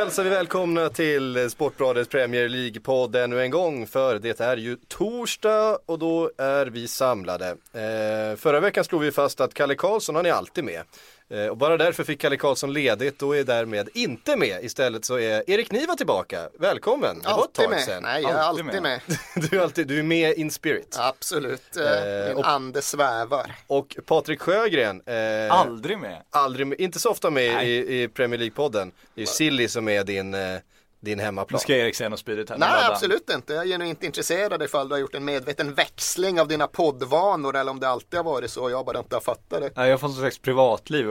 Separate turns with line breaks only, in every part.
Hälsar vi välkomna till Sportbladets Premier League-podd ännu en gång för det är ju torsdag och då är vi samlade. Eh, förra veckan slog vi fast att Kalle Karlsson han är alltid med. Eh, och bara därför fick Kalle Karlsson ledigt och är därmed inte med. Istället så är Erik Niva tillbaka. Välkommen! Det var ett
Alltid
tag
med.
sedan.
Nej, jag är
Alltid
alltid med.
Du, är alltid, du är med in spirit.
Absolut.
Eh,
Eh, Min
och-
ande svävar.
Och Patrik Sjögren, eh,
Aldrig med.
aldrig, med- inte så ofta med i, i Premier League-podden. Det är ju Silly som är din, eh, din
Nu
hemmaplan.
ska Erik säga något spydigt här.
Nej,
Ladda.
absolut inte. Jag är genuint intresserad ifall du har gjort en medveten växling av dina poddvanor eller om det alltid har varit så och jag bara inte har fattat det.
Nej, jag har fått ett slags privatliv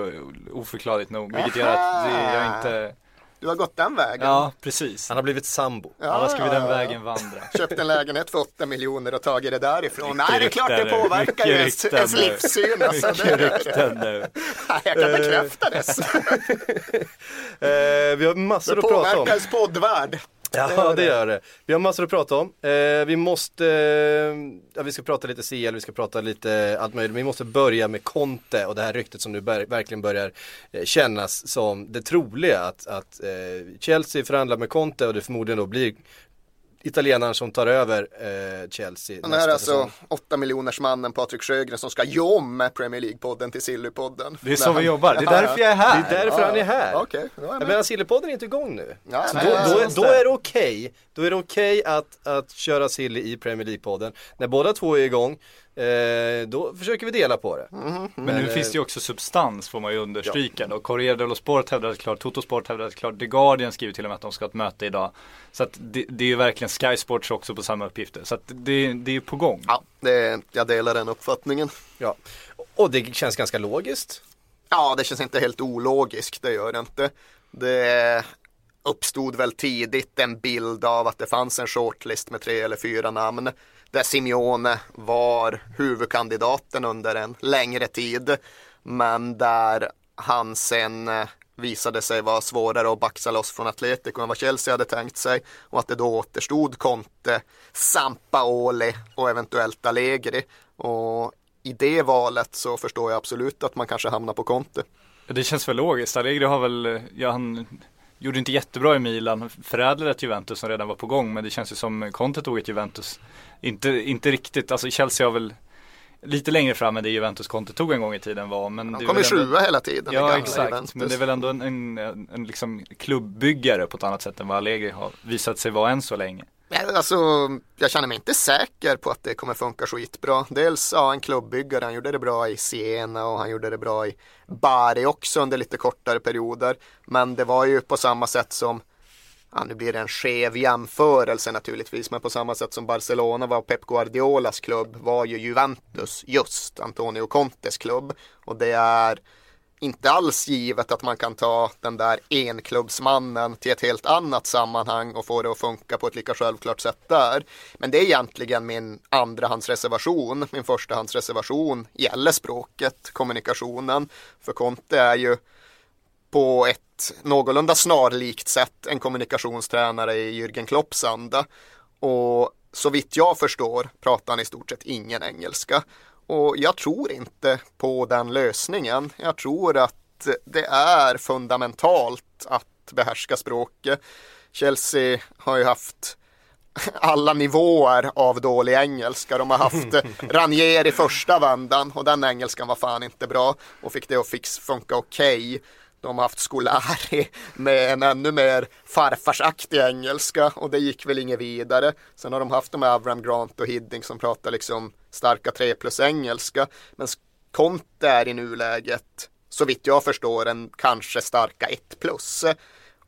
oförklarligt nog. Vilket gör att jag inte...
Du har gått den vägen.
Ja, precis.
Han har blivit sambo.
Ja,
Alla ska vi den
ja.
vägen vandra.
Köpt en lägenhet för 8 miljoner och tagit det därifrån. Nej, det är klart det påverkar ju ens, ens livssyn. Alltså,
Mycket
det,
rykten nu.
Nej, jag kan bekräfta det.
Eh, vi har massor
Det
att prata om.
påverkar ens poddvärld.
Ja, det gör det. Vi har massor att prata om. Eh, vi måste, eh, ja, vi ska prata lite CL, vi ska prata lite allt möjligt. Men vi måste börja med Conte och det här ryktet som nu ber- verkligen börjar eh, kännas som det troliga att, att eh, Chelsea förhandlar med Conte och det förmodligen då blir italienaren som tar över eh, Chelsea
Den här är alltså
säsong.
8 miljoners mannen Patrik Sjögren som ska jomma Premier League-podden till Sillypodden.
Det är så vi jobbar. Det är därför jag är
Det
här.
är därför han är här.
Är jag
menar Sillypodden är inte igång nu.
Ja,
Så
nej,
då, då, då är det okej, då är det okej att, att köra Silly i Premier League-podden. När båda två är igång, eh, då försöker vi dela på det.
Mm.
Men nu
eh,
finns det ju också substans får man ju understryka. Och Corriere dello Sport hävdade klart, Toto Sport hävdade klart, The Guardian skriver till och med att de ska ha ett möte idag. Så att det, det är ju verkligen Sky Sports också på samma uppgifter. Så att det, det är på gång.
Ja, det, jag delar den uppfattningen.
Ja. Och det känns ganska logiskt.
Ja, det känns inte helt ologiskt, det gör det inte. Det uppstod väl tidigt en bild av att det fanns en shortlist med tre eller fyra namn. Där Simeone var huvudkandidaten under en längre tid. Men där han sen eh, visade sig vara svårare att baxa loss från Atletico än vad Chelsea hade tänkt sig. Och att det då återstod Conte, Sampaoli och eventuellt Allegri. Och i det valet så förstår jag absolut att man kanske hamnar på Conte.
Det känns väl logiskt. Allegri har väl, ja han gjorde inte jättebra i Milan, förädlade ett Juventus som redan var på gång. Men det känns ju som Conte tog ett Juventus. Inte, inte riktigt, alltså Chelsea har väl lite längre fram än det Juventus Conte tog en gång i tiden var. Men
De kommer
väl ändå-
sjua hela tiden.
Ja exakt,
Juventus.
men det är väl ändå en, en, en, en liksom klubbbyggare på ett annat sätt än vad Allegri har visat sig vara än så länge.
Alltså, jag känner mig inte säker på att det kommer funka skitbra. Dels ja, en klubbyggare, han gjorde det bra i Siena och han gjorde det bra i Bari också under lite kortare perioder. Men det var ju på samma sätt som, ja nu blir det en skev jämförelse naturligtvis, men på samma sätt som Barcelona var Pep Guardiolas klubb var ju Juventus just Antonio Contes klubb. Och det är inte alls givet att man kan ta den där enklubbsmannen till ett helt annat sammanhang och få det att funka på ett lika självklart sätt där. Men det är egentligen min andrahandsreservation. Min förstahandsreservation gäller språket, kommunikationen. För Conte är ju på ett någorlunda snarlikt sätt en kommunikationstränare i Jürgen Klopps anda. Och så vitt jag förstår pratar han i stort sett ingen engelska. Och jag tror inte på den lösningen. Jag tror att det är fundamentalt att behärska språket. Chelsea har ju haft alla nivåer av dålig engelska. De har haft Ranier i första vändan och den engelskan var fan inte bra och fick det att fix, funka okej. De har haft Scolari med en ännu mer farfarsaktig engelska och det gick väl inget vidare. Sen har de haft de här Avram Grant och Hiddink som pratar liksom starka 3 plus engelska. Men Conte är i nuläget, så vitt jag förstår, en kanske starka 1 plus.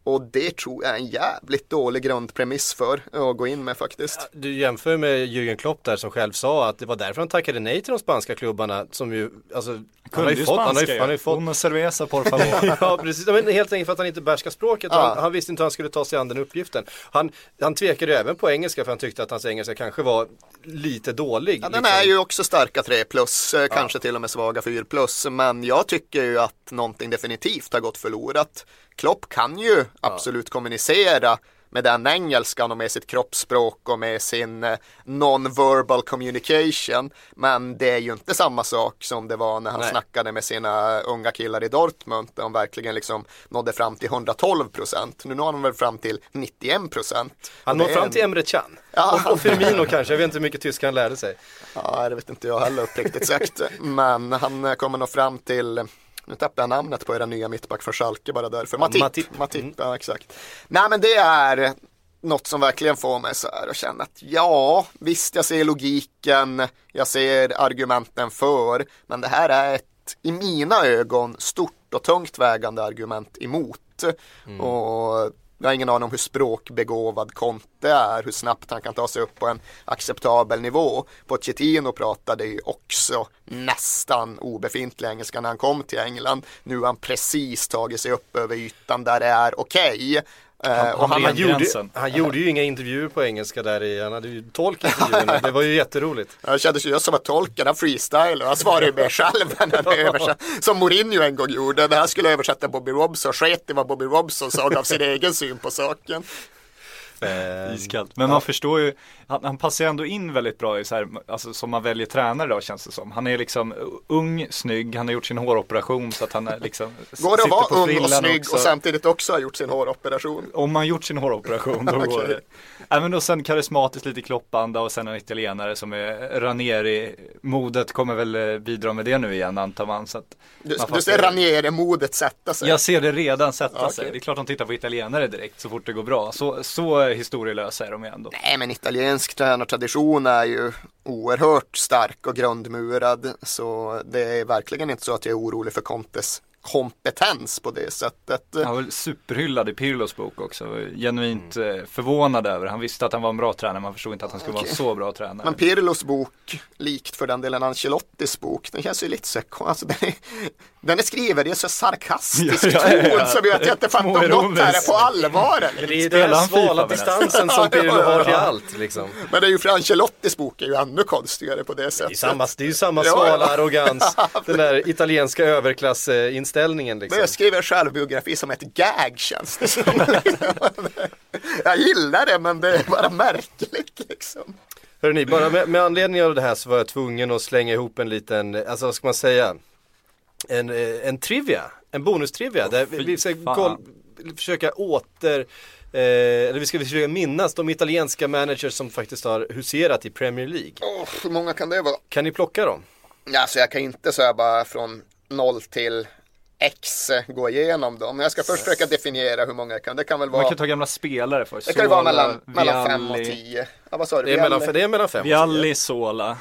Och det tror jag är en jävligt dålig grundpremiss för att gå in med faktiskt.
Du jämför med Jürgen Klopp där som själv sa att det var därför han tackade nej till de spanska klubbarna som ju, alltså Han har
Kunde
ju
ju
fått, han har ju, han har ju fått
Uno cerveza por favor.
Ja precis, men helt enkelt för att han inte behärskar språket.
Ja.
Han, han visste inte hur han skulle ta sig an den uppgiften. Han, han tvekade även på engelska för han tyckte att hans engelska kanske var lite dålig.
Ja, den
liksom.
är ju också starka 3 plus, eh, kanske till och med svaga 4 plus. Men jag tycker ju att någonting definitivt har gått förlorat. Klopp kan ju absolut kommunicera med den engelskan och med sitt kroppsspråk och med sin eh, non-verbal communication. Men det är ju inte samma sak som det var när han
Nej.
snackade med sina unga killar i Dortmund. Där de verkligen liksom nådde fram till 112 procent. Nu når han väl fram till 91 procent.
Han når fram till Emre Can.
Ja.
Och, och Firmino kanske, jag vet inte hur mycket tyska han lärde sig.
Ja, det vet inte jag heller uppriktigt sagt. Men han eh, kommer nog fram till nu tappar jag namnet på era nya mittback för Schalke bara därför. Matip.
Matip.
Matip,
Mm.
ja exakt. Nej men det är något som verkligen får mig så här att känna att ja, visst jag ser logiken, jag ser argumenten för, men det här är ett i mina ögon stort och tungt vägande argument emot. Och jag har ingen aning om hur språkbegåvad Conte är, hur snabbt han kan ta sig upp på en acceptabel nivå. Pochettino pratade ju också nästan obefintlig engelska när han kom till England. Nu har han precis tagit sig upp över ytan där det är okej. Okay.
Han-
och
han
han,
Han gjorde, han gjorde ju inga intervjuer på engelska där i, han hade ju tolkintervjuerna. Det var ju jätteroligt.
det kändes ju just som att tolken, han freestylar, han svarar ju mer själv än han översatt. Som Mourinho en gång gjorde, när han skulle översätta Bobby Robson, sket i vad Bobby Robson sa och gav sin egen syn på saken.
Eh,
Iskallt. Men man förstår ju, han, han passar ju ändå in väldigt bra i så här, alltså som man väljer tränare då känns det som. Han är liksom ung, snygg, han har gjort sin håroperation så att han är liksom
Går det att vara ung och snygg
också.
och samtidigt också ha gjort sin håroperation?
Om man gjort sin håroperation då går
Okej.
det. Även då sen karismatiskt lite kloppanda och sen en italienare som är Ranieri. Modet kommer väl eh, bidra med det nu igen antar man. Så att
Du,
man
du ser Ranieri-modet sätta sig.
Jag ser det redan sätta
Ja,
sig. Det är klart de tittar på italienare direkt så fort det går bra. Så, så historielösa är de ju ändå.
Nej men italiensk tränartradition är ju oerhört stark och grundmurad. Så det är verkligen inte så att jag är orolig för Contes kompetens på det sättet.
Han var superhyllad i Pirlos bok också. Genuint eh, förvånad över. Han visste att han var en bra tränare. Man förstod inte att han skulle
Okej.
vara så bra tränare.
Men Pirlos bok, likt för den delen Ancelottis bok, den känns ju lite så alltså, den, är, den är skriven i så sarkastisk
Ja, ja, ja, ja.
ton gör att jag inte fattar om något här är på allvar.
det är den svala distansen som Pirlo har till allt liksom.
Men det är ju för Ancelottis bok är ju ännu konstigare på det
Det är,
sättet.
samma, det är ju samma
Ja,
svala arrogans, den där italienska överklassinställningen
Men
liksom.
jag skriver en självbiografi som ett gag känns det som. jag gillar det men det är bara märkligt liksom.
Hörrni, bara med, med anledning av det här så var jag tvungen att slänga ihop en liten, alltså vad ska man säga, en, eh, en trivia, en bonustrivia där vi, vi ska koll, försöka åter, eh, eller vi ska försöka minnas de italienska managers som faktiskt har huserat i Premier League.
Åh, hur många kan det vara?
Kan ni plocka dem?
Alltså jag kan inte så här bara från noll till X gå igenom dem. Men jag ska först försöka definiera hur många jag kan. Det kan väl
Man
vara,
kan ta gamla spelare först.
det kan ju vara
Sola,
mellan, mellan fem och
Vialli,
tio. Ja, vad sa du?
Det är mellan,
Vialli,
det är mellan fem och tio.
Vialli, Sola.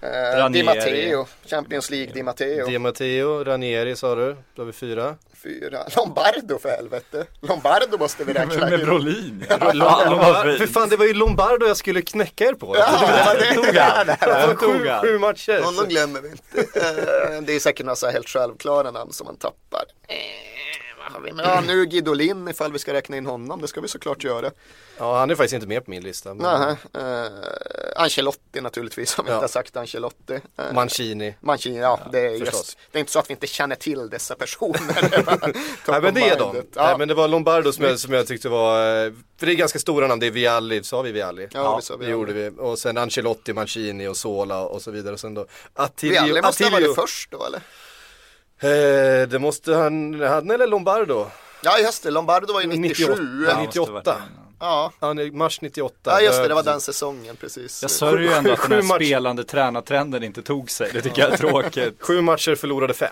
Eh. Di Matteo, Champions League Di Matteo.
Di Matteo, Ranieri sa du, då har vi fyra.
Fyra. Lombardo för helvete. Lombardo måste vi räkna
Med
in.
Brolin.
För fan det var ju Lombardo jag skulle knäcka er på.
Ja, det var det.
Tog han.
Sju, matcher.
Honom glömmer vi inte. Eh, Det är säkert några så här helt självklara namn som man tappar. Eh, vad har vi med? Ja, nu Guidolin ifall vi ska räkna in honom. Det ska vi såklart göra.
Ja, han är faktiskt inte med på min lista. Men
Nähä. Uh, Ancelotti naturligtvis, om jag
Ja.
inte har sagt Ancelotti. Uh,
Mancini.
Mancini, ja, det är
förstås.
just. Det är inte så att vi inte känner till dessa personer. Det
Nej men det är de.
mindet.
Nej,
Ja,
men det var Lombardo som jag, som jag tyckte var, eh, för det är ganska stora namn, det är Vialli, sa vi Vialli?
Ja, vi sa
det
Vialli.
gjorde vi. Och sen Ancelotti, Mancini och Sola och så vidare. Och sen då Attilio.
Vialli måste ha
Attilio.
varit först då eller?
Eh, det måste han, han eller Lombardo?
Ja just det, Lombardo var ju 97.
98.
Ja, måste
98.
varit det.
Ja,
Han är mars 98.
ja just det, det var den säsongen precis.
Jag sörjer ju ändå att den
Sju
här spelande tränartrenden inte tog sig. Det tycker jag är tråkigt.
Sju matcher, förlorade fem.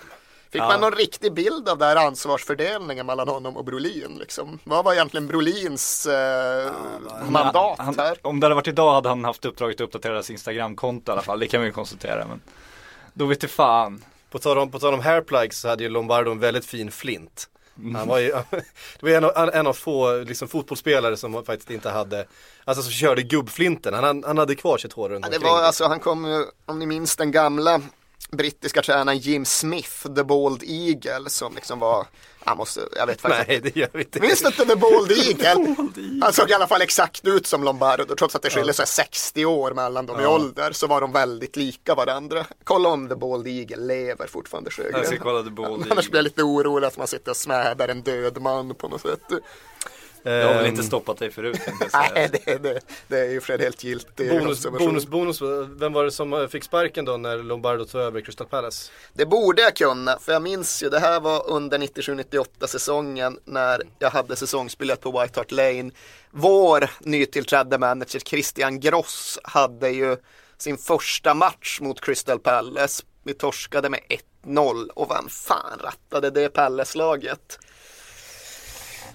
Fick
Ja.
man någon riktig bild av det här ansvarsfördelningen mellan honom och Brolin? Liksom? Vad var egentligen Brolins eh, mandat
Han,
här?
om det hade varit idag hade han haft uppdraget att uppdatera deras Instagramkonto i alla fall. Det kan vi ju konstatera. Men då vet du fan.
På tal om, på tal om hairplugs så hade ju Lombardo en väldigt fin flint. Han var ju, det var en av, en av få liksom, fotbollsspelare som faktiskt inte hade, alltså som körde gubbflinten. Han, han hade kvar sitt hår runt
Ja, det
omkring.
var alltså, han kom om ni minns den gamla brittiska tränaren Jim Smith, The Bald Eagle, som liksom var, han måste, jag vet faktiskt
Nej det gör vi inte.
Minns du inte The Bald Eagle? Han såg i alla fall exakt ut som Lombardo, trots att det skiljer sig 60 år mellan dem i ålder så var de väldigt lika varandra. Kolla om The Bald Eagle lever fortfarande
Jag ska
Sjögren.
kolla The Ball.
Annars blir jag lite orolig att man sitter och smädar en död man på något sätt.
Jag har väl
Ehm,
inte stoppat dig förut.
Nej, det, det, det är ju för en helt giltig
Bonus,
observation.
bonus, bonus, vem var det som eh, fick sparken då när Lombardo tog över Crystal Palace?
Det borde jag kunna, för jag minns ju, det här var under 97-98 säsongen när jag hade säsongsbiljett på White Hart Lane. Vår nytillträdde manager Christian Gross hade ju sin första match mot Crystal Palace. Vi torskade med 1-0 och vem fan rattade det Palace-laget?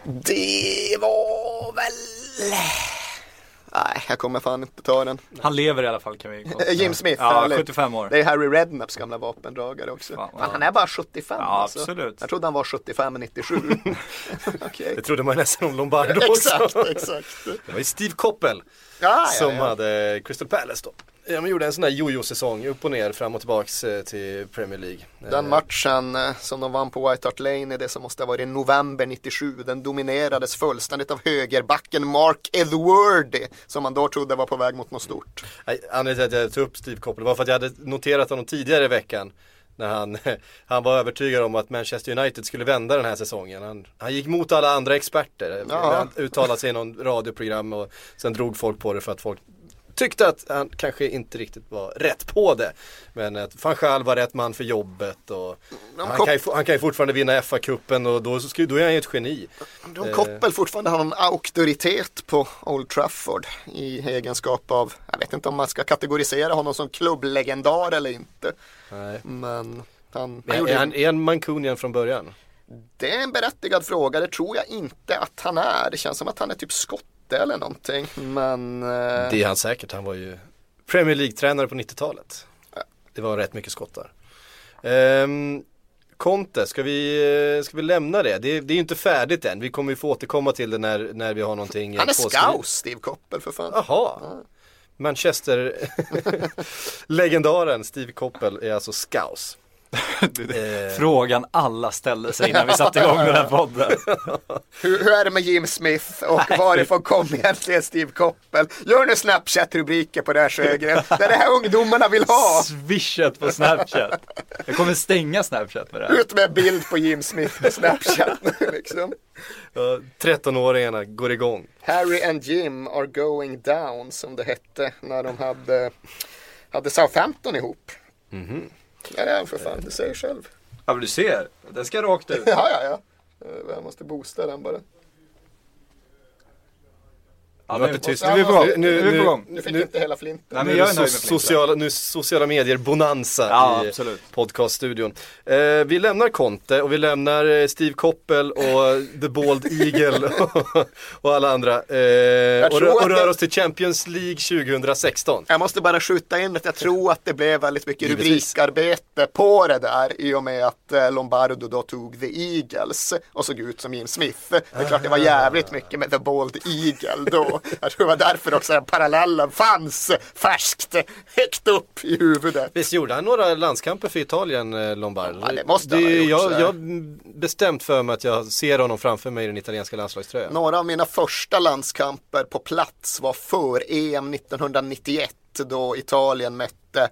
Det var väl... Nej, jag kommer fan inte ta den.
Han lever i alla fall kan vi konstatera.
Jim Smith,
Ja,
härligt.
75 år.
Det är Harry Redknaps gamla vapendragare också.
Fan,
Fan,
ja.
han är bara 75
Ja,
alltså.
absolut.
Jag trodde han var 75 97. Okej.
Det trodde man nästan om Lombardo också.
Exakt, exakt.
Det var ju Steve Koppel
Ja, ja,
som
ja.
hade Crystal Palace då. Ja, man gjorde en sån där jojo-säsong, upp och ner, fram och tillbaks eh, till Premier League.
Den
Eh,
matchen eh, som de vann på White Hart Lane i det som måste ha varit i november 97. Den dominerades fullständigt av högerbacken Mark Edwardy som man då trodde var på väg mot något stort.
Nej, Anledningen till att jag tog upp Steve Koppel var för att jag hade noterat honom tidigare i veckan. När han, han var övertygad om att Manchester United skulle vända den här säsongen. Han, han gick mot alla andra experter.
Ja.
Han uttalade sig i någon radioprogram och sen drog folk på det för att folk tyckte att han kanske inte riktigt var rätt på det. Men att van Gaal var rätt man för jobbet och han kan, ju, han kan ju fortfarande vinna FA-cupen och då, ska- då är han ju ett geni. Eh.
Koppel fortfarande har någon auktoritet på Old Trafford i egenskap av, jag vet inte om man ska kategorisera honom som klubblegendar eller inte.
Nej.
Men han, han
är han är han mancunian från början?
Det är en berättigad fråga, det tror jag inte att han är. Det känns som att han är typ skotte eller någonting. Men eh,
Det är han säkert, han var ju Premier League-tränare på 90-talet. Det var rätt mycket skottar. Ehm, Conte, ska vi, eh, ska vi lämna det? det? Det är ju inte färdigt än, vi kommer ju få återkomma till det när, när vi har någonting
han är scouse, Steve Koppel för fan.
Jaha, Manchester legendaren Steve Koppel är alltså scouse. Eh,
Frågan alla ställde sig innan vi satte igång den här podden.
Hur, hur är det med Jim Smith och varifrån kom egentligen Steve Koppel? Gör nu Snapchat-rubriker på det här Sjögren. Det är det här ungdomarna vill ha.
Swishat på Snapchat. Jag kommer stänga Snapchat med det här.
Ut med bild på Jim Smith på Snapchat. liksom.
ja, 13-åringarna går igång.
Harry and Jim are going down som det hette när de hade, hade Southampton ihop. Ja det är han för fan, du säger själv.
Ja men du ser, den ska rakt ut.
Ja, ja, ja. Eh, Jag måste boosta den bara.
Ja,
Nu
nu,
är det tyst.
nu är vi på gång.
Nu- nu-
Nu gång.
Nu fick
Nu-
inte hela flinten.
Nej,
Nu so- sociala, nu sociala medier bonanza
Ja,
i
absolut.
podcaststudion. Eh, vi lämnar Conte och vi lämnar eh, Steve Koppel och The Bald Eagle och, och alla andra. Eh, och, och rör
det-
oss till Champions League 2016.
Jag måste bara skjuta in att jag tror att det blev väldigt mycket
Givetvis.
rubrikarbete på det där i och med att eh, Lombardo då tog The Eagles och såg ut som Jim Smith. Det är klart det var jävligt mycket med The Bald Eagle då. Jag tror det var därför också den parallellen fanns färskt högt upp i huvudet.
Visst gjorde han några landskamper för Italien, eh, Lombardo?
Ja, det måste han ha gjort,
jag har bestämt för mig att jag ser honom framför mig i den italienska landslagströjan.
Några av mina första landskamper på plats var för EM 1991 då Italien mötte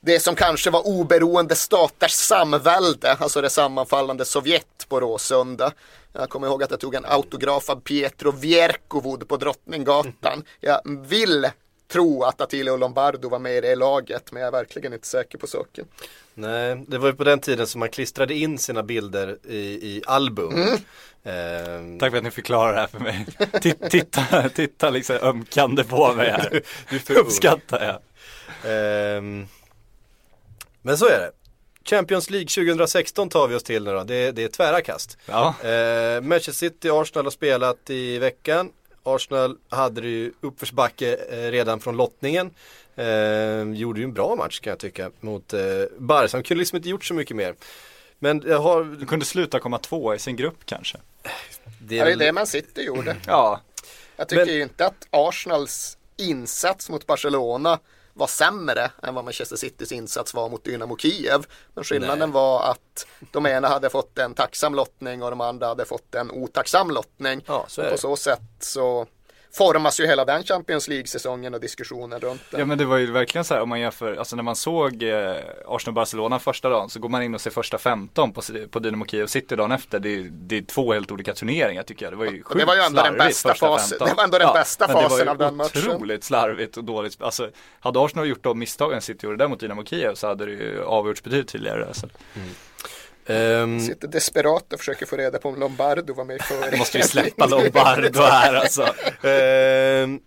det som kanske var oberoende staters samvälde, alltså det sammanfallande Sovjet på Råsunda. Jag kommer ihåg att jag tog en autograf av Pietro Vierkovod på Drottninggatan. Jag vill tro att Attilio Lombardo var med i det laget, men jag är verkligen inte säker på saken.
Nej, det var ju på den tiden som man klistrade in sina bilder i, i album.
Mm.
Eh,
Tack för att ni förklarar det här för mig. Titta, titta, liksom ömkande på mig här.
du ung.
Uppskattar jag.
Ehm, men så är det. Champions League 2016 tar vi oss till nu då. Det, det är tvära kast.
Ja.
Eh, Manchester City Arsenal har spelat i veckan. Arsenal hade det ju uppförsbacke eh, redan från lottningen. Eh, gjorde ju en bra match kan jag tycka mot eh, Barca. De kunde liksom inte gjort så mycket mer. Men jag har,
De kunde sluta komma två i sin grupp kanske.
det är
det är
väl,
det man City gjorde.
Ja,
Jag tycker
Men-
ju inte att Arsenals insats mot Barcelona var sämre än vad Manchester Citys insats var mot Dynamo Kiev. Men skillnaden
Nej.
var att de ena hade fått en tacksam lottning och de andra hade fått en otacksam lottning.
Ja, så
och på så sätt så formas ju hela den Champions League-säsongen och diskussionen runt den.
Ja men det var ju verkligen så här om man jämför, alltså när man såg eh, Arsenal-Barcelona första dagen så går man in och ser första 15 på, på Dynamo Kiev City dagen efter. Det, är- det är två helt olika turneringar tycker jag. Det var ju
Och det var ju
sjukt
ändå den bästa fasen-
15.
det var ändå den bästa
det var
fasen av den matchen.
Otroligt slarvigt och dåligt. Alltså hade Arsenal gjort de misstagen City gjorde där mot Dynamo Kiev så hade det ju avgjorts betydligt tidigare. Så.
Ehm,
Sitter desperat och försöker få reda på om Lombardo var med i före.
Måste vi släppa Lombardo här alltså.
Ehm,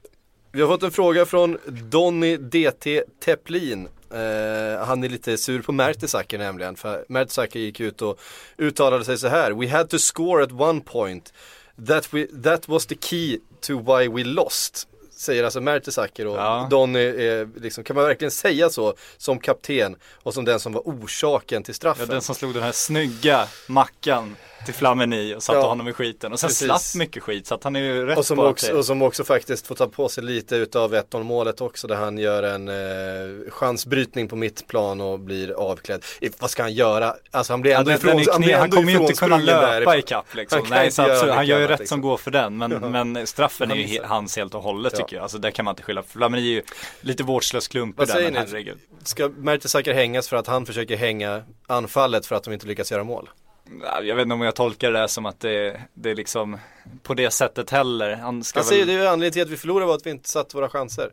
vi har fått en fråga från Donny DT Teplin. Eh, han är lite sur på Mertesacker nämligen. För Mertesacker gick ut och uttalade sig så här. We had to score at one point. That, we, that was the key to why we lost. Säger alltså Mertesacker och
Ja.
Donny liksom, kan man verkligen säga så som kapten och som den som var orsaken till
Ja,
straffen?
den som slog den här snygga mackan till Flamini och satte
Ja.
honom i skiten. Och sen
Precis.
slapp mycket skit så att han är ju rätt
Och som, också, och som också faktiskt får ta på sig lite utav 1-0 målet också där han gör en eh, chansbrytning på mittplan och blir avklädd. I, vad ska han göra? Alltså han blir
Ja,
ändå
är
ifrån, han,
han kommer ju inte kunna löpa ikapp liksom.
Han
Nej, så absolut, han gör ju rätt
liksom.
som går för den. Men, men straffen är ju hans helt och hållet
Ja.
Tycker jag. Alltså där kan man inte skylla. Flamini är ju lite vårdslös klump i den, herregud.
Ska Mertesacker hängas för att han försöker hänga anfallet för att de inte lyckas göra mål?
Ja, Jag vet inte om jag tolkar det som att det, det är liksom på det sättet heller. Han ska
säger
väl,
det är ju anledningen till att vi förlorade var att vi inte satt våra chanser.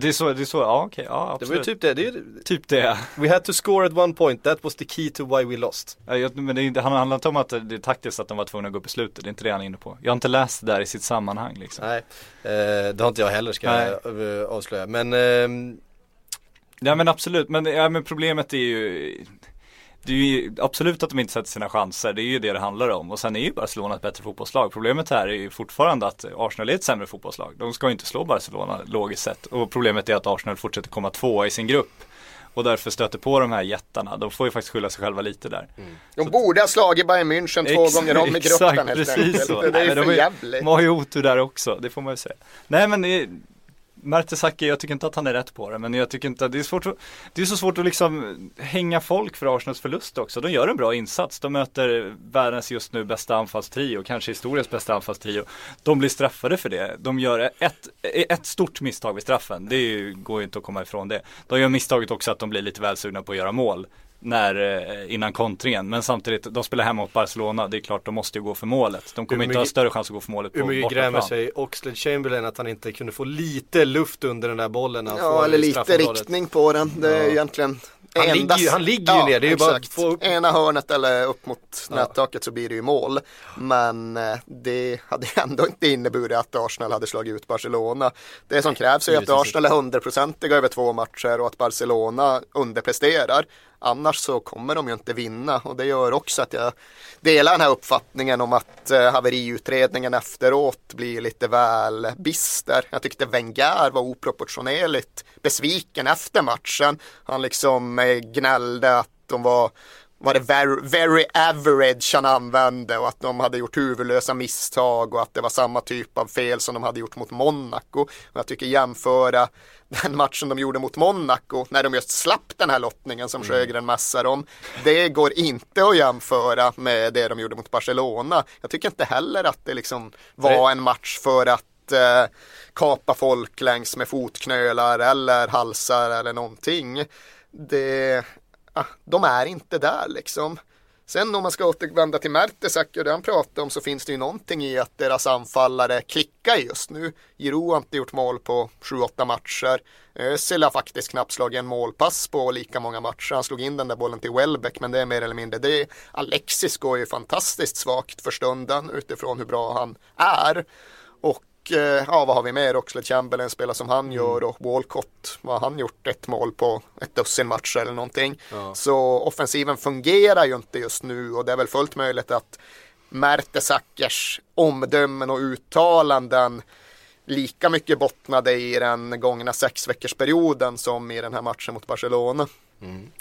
Det är så, det är så, ja okej, ja
Det var ju
absolut.
typ det, det är,
typ det.
We had to score at one point, that was the key to why we lost.
Ja, men det, han handlar inte om att det är taktiskt att de var tvungna att gå upp i slutet, det är inte det han är inne på. Jag har inte läst det där i sitt sammanhang liksom.
Nej, eh, det har inte jag heller ska
Nej.
jag eh, avslöja. Men ehm,
Ja men absolut, men, ja, men problemet är ju det är ju absolut att de inte sätter sina chanser, det är ju det det handlar om. Och sen är ju Barcelona ett bättre fotbollslag. Problemet här är ju fortfarande att Arsenal är ett sämre fotbollslag. De ska ju inte slå Barcelona logiskt sett. Och problemet är att Arsenal fortsätter komma tvåa i sin grupp. Och därför stöter på de här jättarna. De får ju faktiskt skylla sig själva lite där.
De borde ha slagit Bayern München två
Ex-
gånger om i gruppen helt
precis
enkelt.
så.
Det är
Nej, de
för
är-
jävligt.
De har ju otur där också, det får man ju säga. Nej men det Mertesacker, jag tycker inte att han är rätt på det, men jag tycker inte att det är svårt att, Det är så svårt att liksom hänga folk för Arsenals förlust också. De gör en bra insats. De möter världens just nu bästa anfallstrio, kanske historiens bästa anfallstrio. De blir straffade för det. De gör ett, ett stort misstag vid straffen. Det är ju, går ju inte att komma ifrån det. De gör misstaget också att de blir lite väl sugna på att göra mål när, eh, innan kontringen. Men samtidigt, de spelar hemma mot Barcelona. Det är klart, de måste ju gå för målet. De kommer
Hur
inte ha
mycket-
större chans att gå för målet på
hur mycket
bortaplan.
grämer sig Oxlade Chamberlain att han inte kunde få lite luft under den där bollen när han
Ja,
får
eller lite riktning på den. Det är
Ja.
egentligen
Han ligger ju- han ligger ju ner, det är ju bara att få upp-
Ena hörnet eller upp mot
Ja.
nättaket så blir det ju mål. Men eh, det hade ändå inte inneburit att Arsenal hade slagit ut Barcelona. Det som krävs är att
Givetvis
Arsenal är hundraprocentiga över två matcher och att Barcelona underpresterar. Annars så kommer de ju inte vinna och det gör också att jag delar den här uppfattningen om att eh, haveriutredningen efteråt blir lite väl bister. Jag tyckte Wenger var oproportionerligt besviken efter matchen. Han liksom eh, gnällde att de var var det very, very average han använde och att de hade gjort huvudlösa misstag och att det var samma typ av fel som de hade gjort mot Monaco. Och jag tycker jämföra den matchen de gjorde mot Monaco när de just slapp den här lottningen som Sjögren massar om. Det går inte att jämföra med det de gjorde mot Barcelona. Jag tycker inte heller att det liksom var en match för att eh, kapa folk längs med fotknölar eller halsar eller någonting. Det, ah, de är inte där liksom. Sen om man ska återvända till Mertesacker och det han pratade om så finns det ju någonting i att deras anfallare klickar just nu. Giro har inte gjort mål på 7-8 matcher. Eh, Özil har faktiskt knappt slagit en målpass på lika många matcher. Han slog in den där bollen till Welbeck men det är mer eller mindre det. Alexis går ju fantastiskt svagt för stunden utifrån hur bra han är. Och ja, vad har vi mer? Oxlade Chamberlain spelar som han gör och Walcott, vad har han gjort? Ett mål på ett dussin matcher eller någonting. Så offensiven fungerar ju inte just nu och det är väl fullt möjligt att Mertesackers omdömen och uttalanden lika mycket bottnade i den gångna sex veckors perioden som i den här matchen mot Barcelona.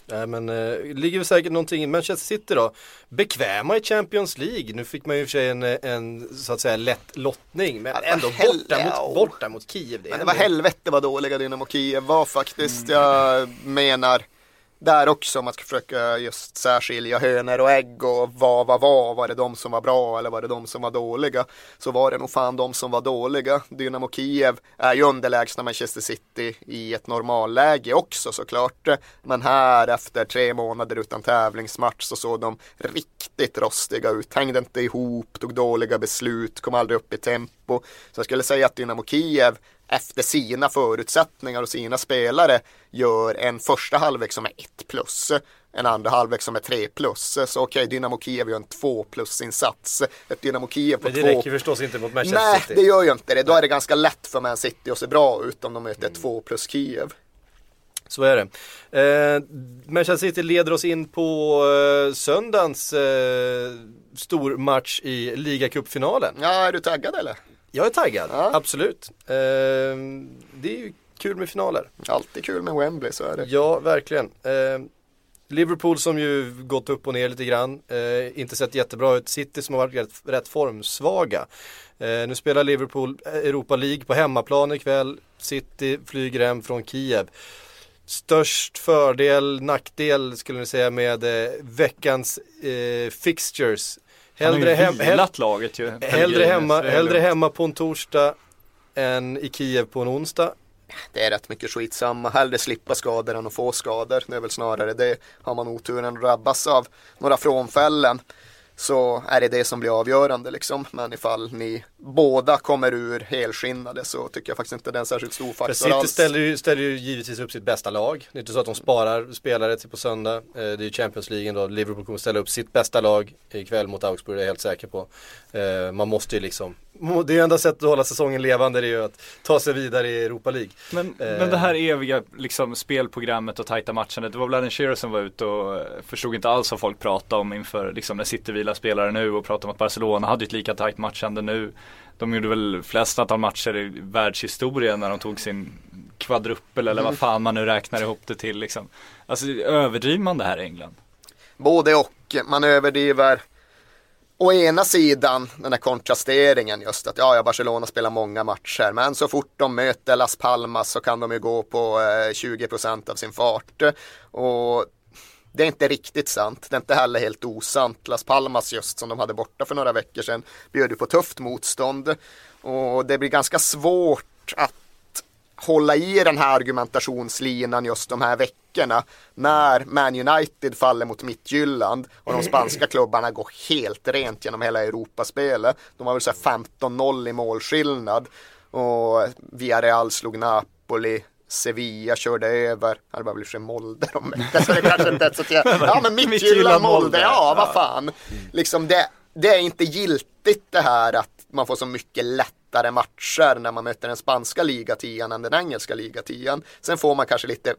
Nej men eh, ligger väl säkert någonting i Manchester City då. Bekväma i Champions League. Nu fick man ju i och för sig en, en så att säga lätt lottning. Men ändå
hell-
borta,
ja.
mot, borta mot Kiev. Det
Men det var helvete vad dåliga Dynamo Kiev var faktiskt. Jag menar där också om man ska försöka just särskilja hönor och ägg och vad var vad. Var det de som var bra eller var det de som var dåliga? Så var det nog fan de som var dåliga. Dynamo Kiev är ju underlägsna Manchester City i ett normalläge också såklart. Men här efter tre månader utan tävlingsmatch så såg de riktigt rostiga ut. Hängde inte ihop, tog dåliga beslut, kom aldrig upp i tempo. Så jag skulle säga att Dynamo Kiev efter sina förutsättningar och sina spelare gör en första halvlek som är 1 plus, en andra halvlek som är 3 plus. Så okej, Dynamo Kiev gör en 2 plus insats. Ett Dynamo Kiev på
Men det
2
räcker förstås inte mot Manchester
Nej,
City.
det gör ju inte det. Då är det ganska lätt för Man City att se bra ut om de möter ett 2 plus Kiev.
Så är det. Eh, Manchester City leder oss in på eh, söndagens eh, stormatch i ligacupfinalen.
Ja, är du taggad eller?
Jag är taggad,
Ja.
absolut. Eh, det är ju kul med finaler.
Alltid kul med Wembley, så är det.
Ja, verkligen. Eh, Liverpool som ju gått upp och ner lite grann, eh, inte sett jättebra ut. City som har varit rätt, rätt formsvaga. Eh, nu spelar Liverpool Europa League på hemmaplan ikväll. City flyger hem från Kiev. Störst fördel, nackdel skulle ni säga med eh, veckans eh, fixtures.
Han har ju
Hellre, hem,
vilat laget ju.
hellre, hemma, hellre hemma på en torsdag än i Kiev på en onsdag.
Det är rätt mycket skitsamma. Hellre slippa skador än att få skador. Det är väl snarare det. Har man oturen att drabbas av några frånfällen så är det det som blir avgörande liksom. Men ifall ni båda kommer ur helskinnade så tycker jag faktiskt inte det är en särskilt stor faktor
City
alls.
ställer ju, ställer ju givetvis upp sitt bästa lag. Det är inte så att de sparar spelare till på söndag. Eh, Det är ju Champions League då. Liverpool kommer ställa upp sitt bästa lag ikväll mot Augsburg, det är jag helt säker på. Eh, Man måste ju liksom, det enda sättet att hålla säsongen levande, är ju att ta sig vidare i Europa League.
Men,
Eh.
men det här eviga liksom, spelprogrammet och tajta matchandet. Det var väl Alan Shearer som var ute och eh, förstod inte alls vad folk pratade om inför liksom, när City vilar spelare nu och pratade om att Barcelona hade ett lika tajt matchande nu. De gjorde väl flest antal matcher i världshistorien när de tog sin kvadruppel eller vad fan man nu räknar ihop det till liksom. Alltså överdriver man det här i England?
Både och. Man överdriver å ena sidan den här kontrasteringen just att ja, ja, Barcelona spelar många matcher men så fort de möter Las Palmas så kan de ju gå på eh, 20 procent av sin fart. Och det är inte riktigt sant. Det är inte heller helt osant. Las Palmas just som de hade borta för några veckor sedan bjöd ju på tufft motstånd. Och det blir ganska svårt att hålla i den här argumentationslinan just de här veckorna när Man United faller mot Midtjylland och de spanska klubbarna går helt rent genom hela Europaspelet. De har väl så här 15-0 i målskillnad och Villarreal slog Napoli Sevilla körde över, det var väl sig Molde de mötte, så det kanske inte så att jag, ja men Midtjylland, Molde, ja vad fan. Liksom det, det är inte giltigt det här att man får så mycket lättare matcher när man möter den spanska ligatian än den engelska ligatian. Sen får man kanske lite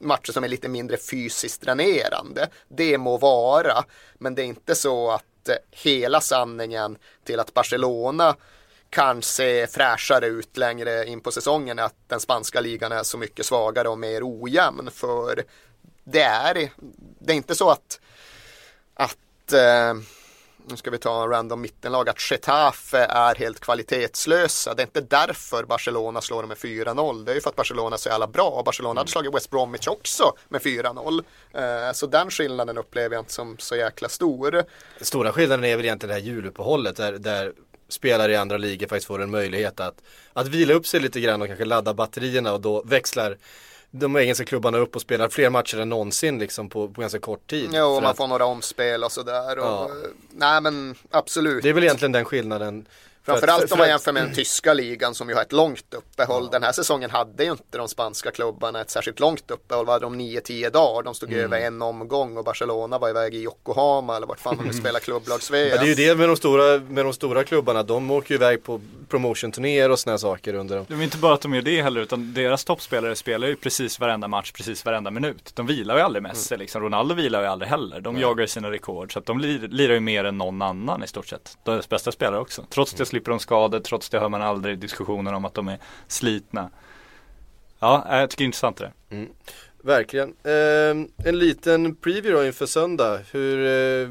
matcher som är lite mindre fysiskt dränerande. Det må vara, men det är inte så att eh, hela sanningen till att Barcelona kan se fräschare ut längre in på säsongen är att den spanska ligan är så mycket svagare och mer ojämn. För det är, det är inte så att, att eh, nu ska vi ta en random mittenlag, att Getafe är helt kvalitetslösa. Det är inte därför Barcelona slår dem med 4-0. Det är ju för att Barcelona är så jävla bra. Barcelona hade slagit West Bromwich också med 4-0. Eh, så den skillnaden upplever jag inte som så jäkla stor.
Stora skillnaden är väl egentligen det här juluppehållet där, där spelare i andra ligor faktiskt får en möjlighet att, att vila upp sig lite grann och kanske ladda batterierna och då växlar de engelska klubbarna upp och spelar fler matcher än någonsin liksom på, på ganska kort tid.
Jo,
För
man
att
får några omspel och sådär. Och,
Ja.
Nej men absolut.
Det är väl egentligen den skillnaden.
Framförallt
för-
om man
för-
jämför med den tyska ligan som ju har ett långt uppehåll. Den här säsongen hade ju inte de spanska klubbarna ett särskilt långt uppehåll. Vad hade de 9-10 dagar? De stod
Mm.
över en omgång och Barcelona var iväg i Yokohama eller vart fan de nu spelar klubblags
Ja, det är ju det med de stora, med de stora klubbarna, de åker ju iväg på promotion-turnéer och såna här saker under dem.
Det är inte bara att de gör det heller utan deras toppspelare spelar ju precis varenda match, precis varenda minut. De vilar ju aldrig Messi liksom. Ronaldo vilar ju aldrig heller. De jagar ju sina rekord. Så att de lir, lirar ju mer än någon annan i stort sett. Deras bästa spelare också. Trots det slipper de skador, trots det hör man aldrig diskussioner om att de är slitna. Ja, jag tycker det är intressant det.
verkligen. Eh, en liten preview då inför söndag. Hur eh,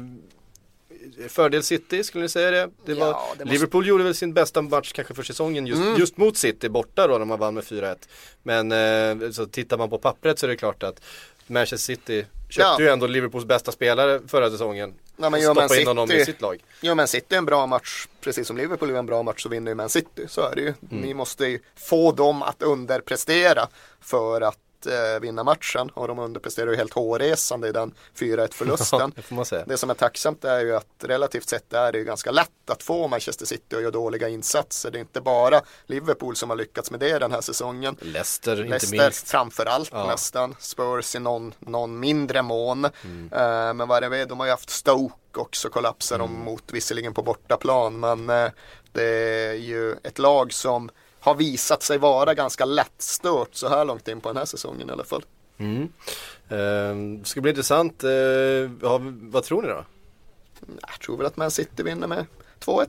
Fördel City, skulle ni säga det? det
Ja,
var,
det måste-
Liverpool gjorde väl sin bästa match kanske för säsongen just,
Mm.
just mot City borta då när man vann med 4-1. Men eh, så tittar man på pappret så är det klart att Manchester City köpte
Ja.
ju ändå Liverpools bästa spelare förra säsongen.
Nej, men gör Man
stoppade in honom i
City-
sitt lag.
Ja men City en bra match, precis som Liverpool är en bra match så vinner ju Man City. Så är det ju. Ni måste ju få dem att underprestera för att eh, vinna matchen. Och de underpresterar ju helt hårresande i den 4-1 förlusten.
det man säga.
Det som är tacksamt är ju att relativt sett är det ju ganska lätt att få Manchester City att göra dåliga insatser. Det är inte bara Liverpool som har lyckats med det den här säsongen.
Leicester inte
Leicester
minst.
framför allt
Ja.
nästan. Spurs i någon, någon mindre mån.
Mm.
Eh, men vad det är, de har ju haft Stoke också kollapsar de
Mm.
mot visserligen på bortaplan. Men eh, det är ju ett lag som har visat sig vara ganska lättstört så här långt in på den här säsongen i alla fall.
Mm. Eh, det ska bli intressant. Eh, ja, vad tror ni då?
Jag tror väl att Man City vinner med 2-1.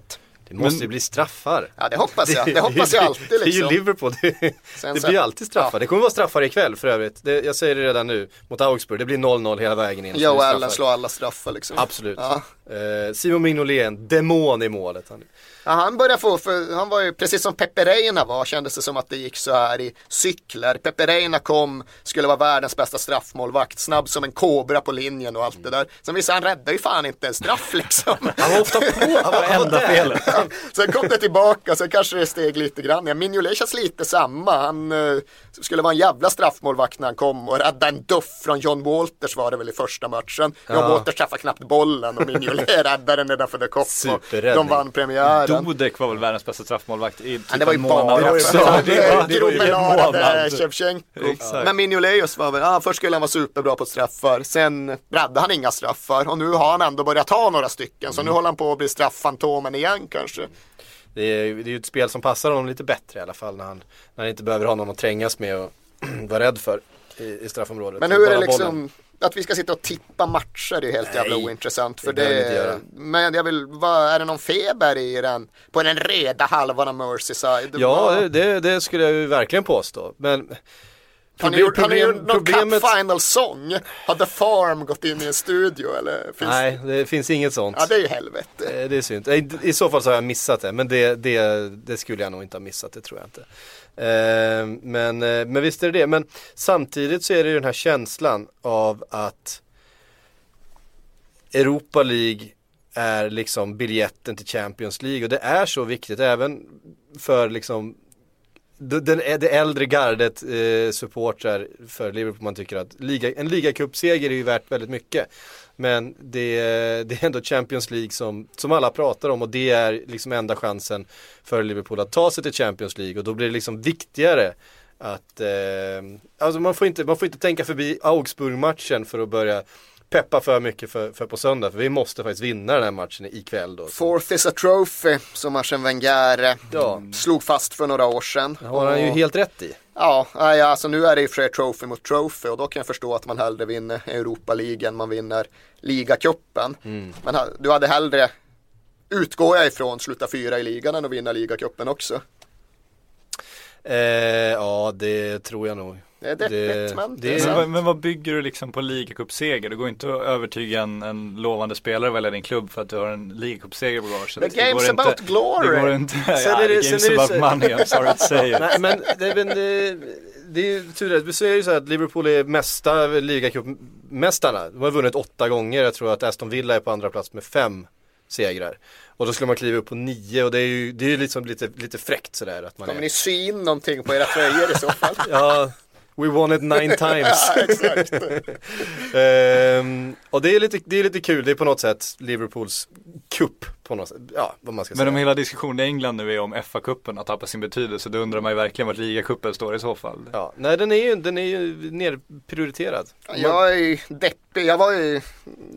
Det måste ju bli straffar.
Ja det hoppas jag. Det hoppas jag alltid
Det är ju
liksom.
Liverpool. Det, det blir ju alltid straffar.
Ja.
Det kommer vara straffar ikväll för övrigt. Det, jag säger det redan nu mot Augsburg. Det blir 0-0 hela vägen in. Straffar.
Allen slår alla straffar liksom.
Absolut.
Ja.
Eh, Simon Mignolet, demon i målet. Han.
Ja, han började få, för han var ju precis som Pepe Reina var, kändes det som att det gick så här i cykler. Pepe Reina kom, skulle vara världens bästa straffmålvakt, snabb som en kobra på linjen och allt det där. Sen visade han rädda ju fan inte en straff liksom.
han var ofta på. Han var
Enda felet.
Sen kom det tillbaka, sen kanske det steg lite grann. Ja, Mignolet känns lite samma. Han eh, skulle vara en jävla straffmålvakt när han kom och rädda en duff från John Walters var det väl i första matchen. John
Ja.
Walters träffade knappt bollen och Mignolet räddade den nedanför the.
Superräddning.
De vann premiären.
Dodek var väl världens bästa straffmålvakt i typ
det var ju
en månad
bara
också. Det var- ju en månad.
Men Mignoleus var väl, ja, först skulle han vara superbra på straffar, sen räddade han inga straffar och nu har han ändå börjat ta några stycken så nu håller han på att bli straffantomen igen kanske.
Det är, det är ju ett spel som passar honom lite bättre i alla fall när han, när han inte behöver ha någon att trängas med och vara rädd för i, i straffområdet.
Men hur är det liksom. Att vi ska sitta och tippa matcher är helt jävla
Nej,
ointressant. För
det
det, men jag vill, vad, är det någon feber i den, på den reda halvan av Merseyside?
Ja, det, det skulle jag ju verkligen påstå. Men
Har gjort, har ni gjort någon
problemet...
Cup Final Song? Har The Farm gått in i en studio eller? Finns
Nej, det finns inget sånt.
Ja det är ju helvete.
Eh, Det är synd. Eh, I så fall så har jag missat det, men det, det, det skulle jag nog inte ha missat, det tror jag inte. Eh, Men, eh, men visst är det det, men samtidigt så är det ju den här känslan av att Europa League är liksom biljetten till Champions League och det är så viktigt även för liksom det, den, det äldre gardet eh, supportrar för Liverpool man tycker att liga, en ligacupseger är ju värt väldigt mycket. Men det, det är ändå Champions League som, som alla pratar om och det är liksom enda chansen för Liverpool att ta sig till Champions League och då blir det liksom viktigare att, eh, alltså man får, inte, man får inte tänka förbi Augsburg-matchen för att börja peppa för mycket för, för på söndag för vi måste faktiskt vinna den här matchen ikväll då.
Fourth is a trophy som Arsene Wenger eh,
Ja.
slog fast för några år sedan.
Det har han ju helt rätt i.
Ja, alltså nu är det ju för trophy mot trophy och då kan jag förstå att man hellre vinner Europa League än man vinner ligacupen.
Mm.
Men du hade hellre, utgår jag ifrån, sluta fyra i ligan än att vinna ligacupen också.
Eh, ja, det tror jag nog.
Det är det är
det,
sant.
Men, vad- men vad bygger du liksom på ligacupseger? Det går inte att övertyga en, en lovande spelare att välja din klubb för att du har en ligacupseger på bagaget.
The
Det går
game's
inte-
about glory.
Det går inte.
Sen
ja,
är det-
the game's
är det
about
så-
money, I'm sorry to say it.
Nej men det, men det, det är ju tur så är det ju så här att Liverpool är mesta ligacupmästarna. De har vunnit åtta gånger, jag tror att Aston Villa är på andra plats med fem segrar. Och då skulle man kliva upp på nio och det är ju, det är ju liksom lite, lite fräckt sådär att man
Kommer
är,
ni sy in någonting på era tröjor i så fall?
Ja, we won it nine times. Ehm, och det är, lite, det är lite kul, det är på något sätt Liverpools cup på något sätt, ja vad man ska
Men
säga.
om hela diskussionen i England nu är om FA-cupen har tappat sin betydelse, då undrar man ju verkligen vart ligacupen står i så fall.
Ja, nej den är ju, den är ju nerprioriterad.
Jag är ju deppig, jag var ju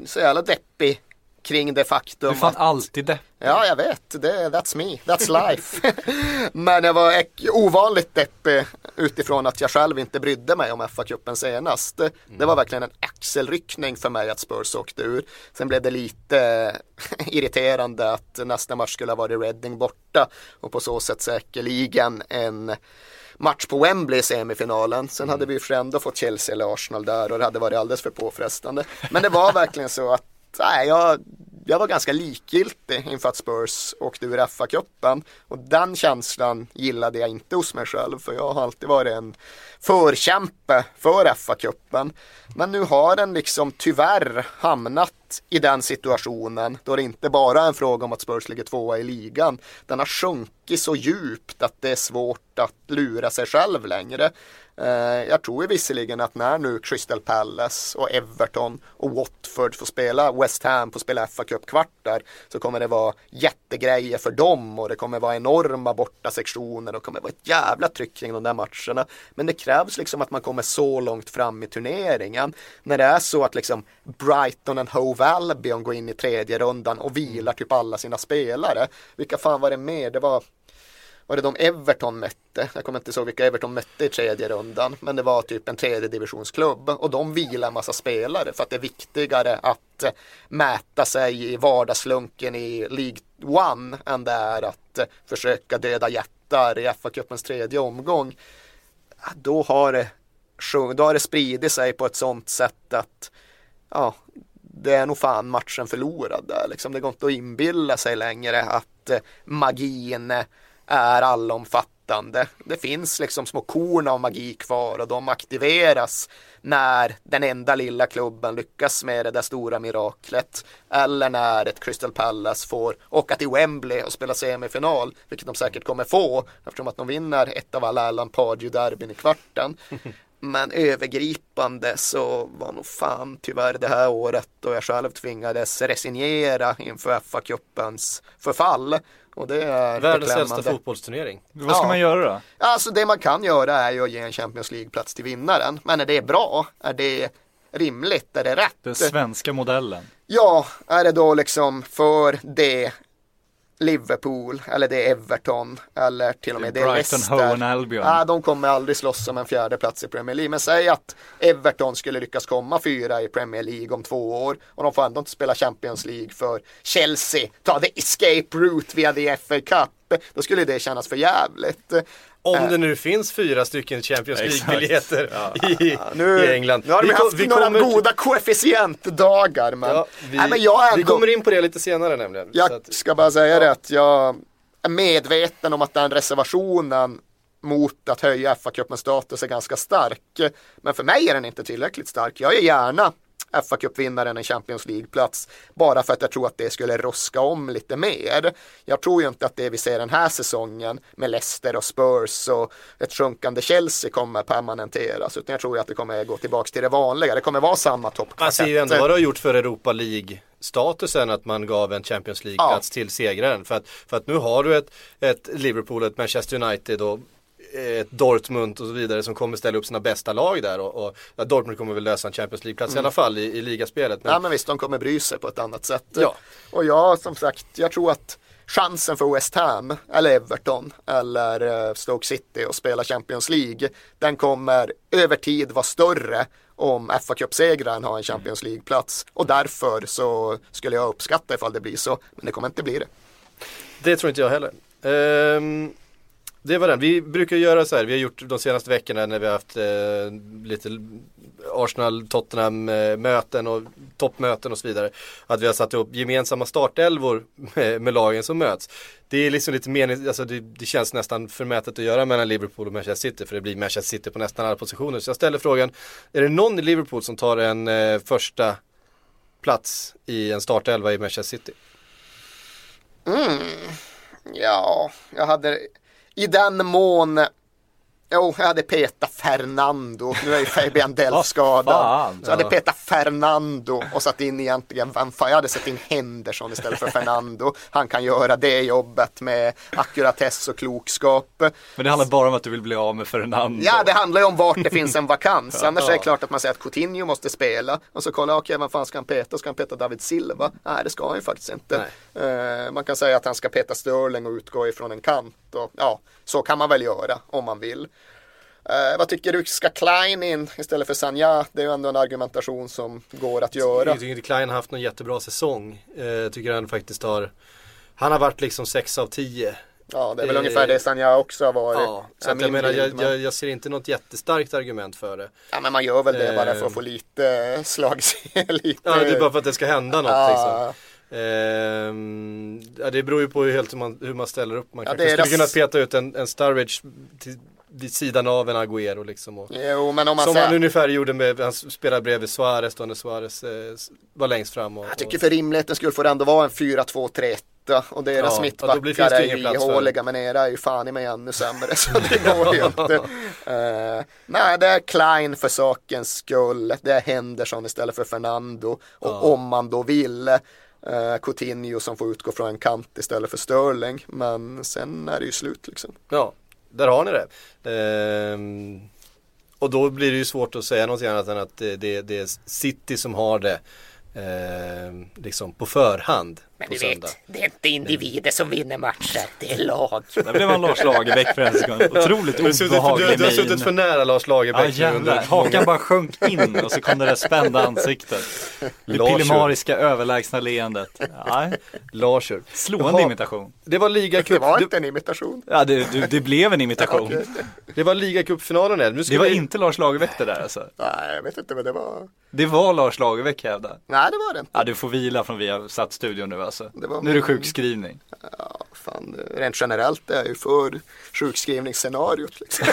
så jävla deppig kring det faktum
Du fan
att
alltid deppig.
Ja, jag vet. Det, that's me. That's life. Men jag var ovanligt deppig utifrån att jag själv inte brydde mig om FA-cupen senast. Det var verkligen en axelryckning för mig att Spurs åkte ur. Sen blev det lite irriterande att nästa match skulle ha varit Reading borta och på så sätt säkerligen en match på Wembley i semifinalen. Sen hade vi ju för ändå fått Chelsea eller Arsenal där och det hade varit alldeles för påfrestande. Men det var verkligen så att nej, jag, jag var ganska likgiltig inför att Spurs åkte ur FA-cupen och den känslan gillade jag inte hos mig själv för jag har alltid varit en förkämpe för FA-cupen. Men nu har den liksom tyvärr hamnat i den situationen då det inte bara är en fråga om att Spurs ligger tvåa i ligan. Den har sjunkit så djupt att det är svårt att lura sig själv längre. Eh, jag tror ju visserligen att när nu Crystal Palace och Everton och Watford får spela, West Ham får spela fa Cup-kvartar så kommer det vara jättegrejer för dem och det kommer vara enorma borta sektioner och det kommer vara ett jävla tryck kring de där matcherna. Men det krävs liksom att man kommer så långt fram i turneringen. När det är så att liksom Brighton och Hove Albion går in i tredje rundan och vilar typ alla sina spelare. Vilka fan var det mer? Det var var det de Everton mötte? Jag kommer inte ihåg vilka Everton mötte i tredje rundan. Men det var typ en tredje divisionsklubb. Och de vilar en massa spelare för att det är viktigare att mäta sig i vardagslunken i League One än det är att försöka döda jättar i FA-cupens tredje omgång. Då har det, då har det spridit sig på ett sånt sätt att ja, det är nog fan matchen förlorad där. Liksom, det går inte att inbilla sig längre att magin är allomfattande. Det finns liksom små korn av magi kvar och de aktiveras när den enda lilla klubben lyckas med det där stora miraklet. Eller när ett Crystal Palace får åka till Wembley och spela semifinal, vilket de säkert kommer få eftersom att de vinner ett av alla Alan Pardew-derbyn i kvarten. Men övergripande så var nog fan tyvärr det här året då jag själv tvingades resignera inför FA-cupens förfall. Och det är
Världens äldsta fotbollsturnering.
Vad ska
Ja.
man göra då?
Alltså det man kan göra är ju att ge en Champions League-plats till vinnaren. Men är det bra? Är det rimligt? Är det rätt?
Den svenska modellen.
Ja, är det då liksom för det Liverpool eller det Everton eller till och med det,
Brighton,
Leicester.
Hove Albion.
Ja, de kommer aldrig slåss om en fjärde plats i Premier League. Men säg att Everton skulle lyckas komma fyra i Premier League om två år och de får ändå inte spela Champions League för Chelsea ta the escape route via the FA Cup. Då skulle det kännas för jävligt.
Om det nu finns fyra stycken Champions. League-biljetter i,
Nu,
i England.
nu har de
Vi
haft
vi
några
kommer-
goda koefficientdagar men,
Ja, vi,
nej, men jag är
vi
ändå...
kommer in på det lite senare nämligen.
Jag
att-
ska bara säga det att jag är medveten om att den reservationen mot att höja FA-cupens status är ganska stark. Men för mig är den inte tillräckligt stark. Jag är gärna FA-cupvinnaren en Champions League-plats bara för att jag tror att det skulle roska om lite mer. Jag tror ju inte att det vi ser den här säsongen med Leicester och Spurs och ett sjunkande Chelsea kommer permanenteras utan jag tror att det kommer gå tillbaka till det vanliga. Det kommer vara samma toppkvartett.
Man ser ju ändå vad det har gjort för Europa League-statusen att man gav en Champions League-plats till segraren. För att, för att nu har du ett, ett Liverpool, ett Manchester United och ett Dortmund och så vidare som kommer ställa upp sina bästa lag där och, och ja, Dortmund kommer väl lösa en Champions League-plats i alla fall i, i ligaspelet. Men,
Ja men visst, de kommer bry sig på ett annat sätt.
Ja.
Och jag som sagt, jag tror att chansen för West Ham eller Everton eller eh, Stoke City att spela Champions League, den kommer över tid vara större om fa Cup-segraren har en Champions League-plats. Och därför så skulle jag uppskatta ifall det blir så, men det kommer inte bli det.
Det tror inte jag heller. Ehm, det var den. Vi brukar göra så här, vi har gjort de senaste veckorna när vi har haft eh, lite Arsenal-Tottenham-möten eh, och toppmöten och så vidare. Att vi har satt upp gemensamma startelvor med, med lagen som möts. Det är liksom lite mening, alltså det, det känns nästan förmätet att göra mellan Liverpool och Manchester City för det blir Manchester City på nästan alla positioner. Så jag ställer frågan, är det någon i Liverpool som tar en eh, första plats i en startelva i Manchester City?
Mm, ja, jag hade i den mån Jo, jag hade petat Fernando. Nu är ju Fabian Delf skadad. Så jag hade petat Fernando och satt in egentligen, vem fan, jag hade satt in Henderson istället för Fernando. Han kan göra det jobbet med ackuratess och klokskap.
Men det handlar bara om att du vill bli av med Fernando.
Ja, det handlar ju om vart det finns en vakans. Annars är det klart att man säger att Coutinho måste spela. Och så kolla, okej, vem fan ska han peta? Ska han peta David Silva? Nej, det ska han ju faktiskt inte. Eh, man kan säga att han ska peta Sterling och utgå ifrån en kant. Och, ja, så kan man väl göra om man vill. Eh, vad tycker du, ska Klein in istället för Sanja? Det är ju ändå en argumentation som går att göra.
Jag tycker inte Klein har haft någon jättebra säsong. Eh, Jag tycker han faktiskt har Han har varit liksom 6 av 10.
Ja, det är väl
Eh,
ungefär det Sanja också har varit.
Ja, så jag menar jag, jag, jag ser inte något jättestarkt argument för det.
Ja, men man gör väl det bara för
Eh.
att få lite slags... lite...
Ja, det är bara för att det ska hända något
Ja.
liksom. Ehm, ja, det beror ju på helt hur man, hur man ställer upp. Man
Ja,
kanske
deras-
skulle kunna peta ut en, en Sturridge till, vid sidan av en Agüero liksom. Och,
Jo, men om man
som
säger...
han ungefär gjorde med, han spelade bredvid Suarez då när Suarez eh, var längst fram. Och,
Jag tycker för rimlighetens skull får det ändå vara en 4-2-3-1 och deras
Ja, ja,
mittbackar
det
är ju ihåliga men era är ju fan i mig ännu sämre så det går ju inte. Eh, nej, det är Klein för sakens skull. Det är Henderson istället för Fernando och om man då vill uh, Coutinho som får utgå från en kant istället för Sterling. Men sen är det ju slut liksom.
Ja, där har ni det. Ehm, och då blir det ju svårt att säga någonting annat än att det, det, det är City som har det ehm, liksom på förhand på söndag.
det är inte individer som vinner matcher, det är lag.
Där blev man Lars Lagerbäck för en sekund. Otroligt
Du har, suttit, du,
obehaglig
du har suttit för
min.
nära Lars
Ja
Lagerbäck nu
jävlar, hakan bara sjönk in och så kom det där spända ansiktet. Det pillemariska överlägsna leendet. Ja,
Larsur.
slående imitation.
Det var
Det
ligacup,
var
det,
inte en imitation.
Ja, det, det, det blev en imitation.
det var ligacupfinalen ska
Det var
vi,
inte Lars Lagerbäck det där alltså.
Nej, jag vet inte vad det var.
Det var Lars Lagerbäck hävda.
Nej, det var det inte.
Ja, du får vila från vi har satt studion nu alltså.
Det var
Nu är det sjukskrivning.
Ja, fan, rent generellt är jag ju för sjukskrivningsscenariot. Liksom.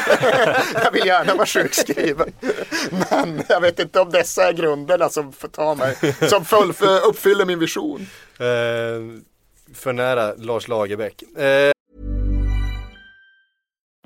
jag vill gärna vara sjukskriven. Men jag vet inte om dessa är grunderna som får ta mig, som full, för, uppfyller min vision.
eh, för nära Lars Lagerbäck. Eh,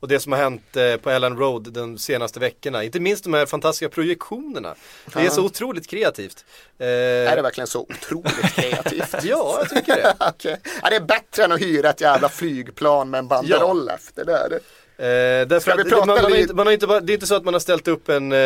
och det som har hänt eh, på Ellen Road de senaste veckorna. Inte minst de här fantastiska projektionerna. Det är så otroligt kreativt. Eh,
Är det verkligen så otroligt kreativt?
Ja, jag tycker det.
Okej. ja, det är bättre än att hyra ett jävla flygplan med en banderoll efter. Det är det.
Eh, därför att man, man, har
lite-
inte, man har inte det är inte så att man har ställt upp en, eh,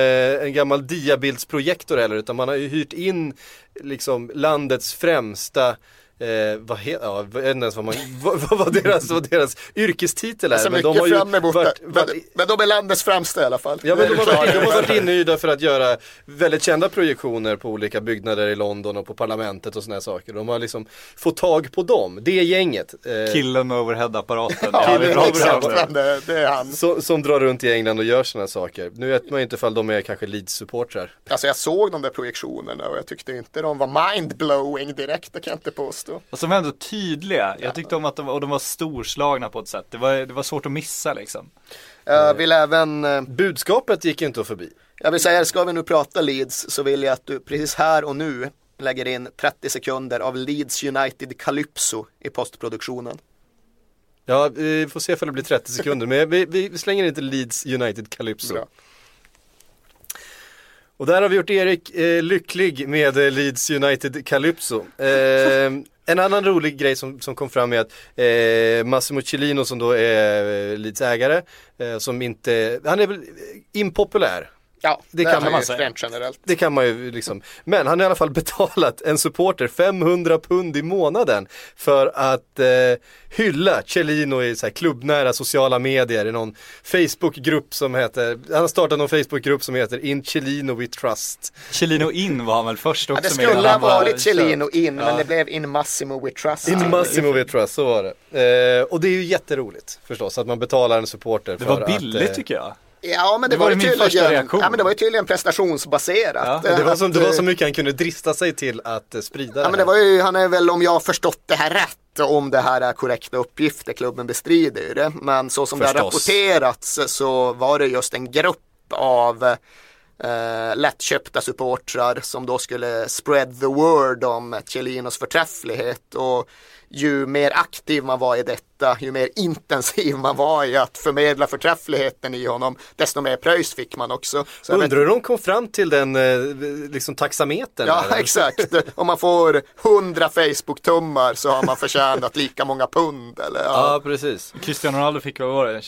en gammal diabildsprojektor heller utan man har ju hyrt in liksom landets främsta Eh, vad heter, ja, jag vet inte ens vad man, vad, vad, deras, vad deras yrkestitel är.
Så
men
mycket
de har ju
fram emot
varit,
Men, men de är landets främsta i alla fall.
Ja men de har, de har varit inhyrda för att göra väldigt kända projektioner på olika byggnader i London och på parlamentet och sådana saker. De har liksom fått tag på dem, det gänget. Eh,
Killen med overhead-apparaten.
Ja, det,
är
exakt, men det, det är han.
som, som drar runt i England och gör sådana saker. Nu vet man ju inte ifall de är kanske Leeds-supportrar.
Alltså jag såg de där projektionerna och jag tyckte inte de var mindblowing direkt, det kan jag inte påstå.
Och som var ändå tydliga. Jag tyckte om att de, och de var storslagna på ett sätt. Det var, det var svårt att missa liksom.
Jag vill även, eh,
Budskapet gick inte att förbi.
jag vill säga, ska vi nu prata Leeds så vill jag att du precis här och nu lägger in 30 sekunder av Leeds United Calypso i postproduktionen.
Ja, vi får se ifall det blir 30 sekunder, men vi, vi slänger inte Leeds United Calypso.
Bra.
Och där har vi gjort Erik eh, lycklig med eh, Leeds United Calypso. Eh, en annan rolig grej som, som kom fram är att eh, Massimo Cellino som då är eh, Leeds ägare, eh, som inte, han är väl eh, impopulär.
Ja,
Det
det
kan man
man
säga.
rent generellt.
Det kan man ju liksom, men han har i alla fall betalat en supporter 500 pund i månaden för att eh, hylla Cellino i så här klubbnära sociala medier i någon Facebookgrupp som heter, han har startat någon Facebookgrupp som heter In Cellino We Trust.
Chilino in var han väl först också
Ja, det skulle ha varit Cellino in,
Ja.
men det blev In Massimo We Trust.
In Massimo We Trust, så var det. Eh, och det är ju jätteroligt förstås att man betalar en supporter
Det
för
var billigt
att, eh,
tycker jag.
Ja men det,
Det
var,
var
ju tydligen, ja, men det var ju tydligen prestationsbaserat.
Ja,
Det var, så, det var
eh,
så mycket han kunde drista sig till att eh, sprida
Ja men det var ju, han är väl om jag har förstått det här rätt, om det här är korrekta uppgifter, klubben bestrider ju det. Men så som det har
Förstås.
rapporterats så var det just en grupp av eh, lättköpta supportrar som då skulle spread the word om Celinos förträfflighet. Och ju mer aktiv man var i detta, ju mer intensiv man var i att förmedla förträffligheten i honom, desto mer pröjs fick man också. Så
Undrar hur de kom fram till den eh, liksom taxametern?
Ja,
där?
exakt. Om man får 100 Facebook-tummar så har man förtjänat lika många pund. Eller, ja.
Ja, precis.
Cristiano Ronaldo fick, vad var det?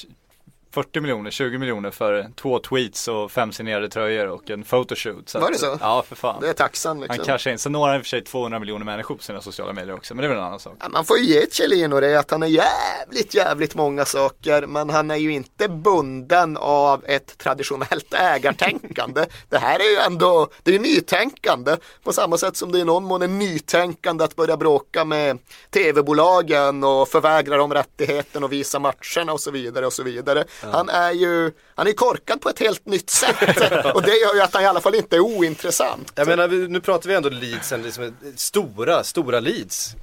40 miljoner, 20 miljoner för två tweets och fem signerade tröjor och en photoshoot. Så
Var
att-
det så?
Ja, för fan.
Det är tacksam
Han
liksom.
cashar in. Sen når han i och för sig 200 miljoner människor på sina sociala medier också, men det är väl en annan sak.
Ja, Man får ju ge Celino det att han är jävligt, jävligt många saker. Men han är ju inte bunden av ett traditionellt ägartänkande. det här är ju ändå, det är nytänkande. På samma sätt som det i någon mån är nytänkande att börja bråka med tv-bolagen och förvägra dem rättigheten och visa matcherna och så vidare och så vidare. Han är ju, han är korkad på ett helt nytt sätt. och det gör ju att han i alla fall inte är ointressant.
Jag menar, nu pratar vi ändå Leeds, liksom, stora, stora Leeds.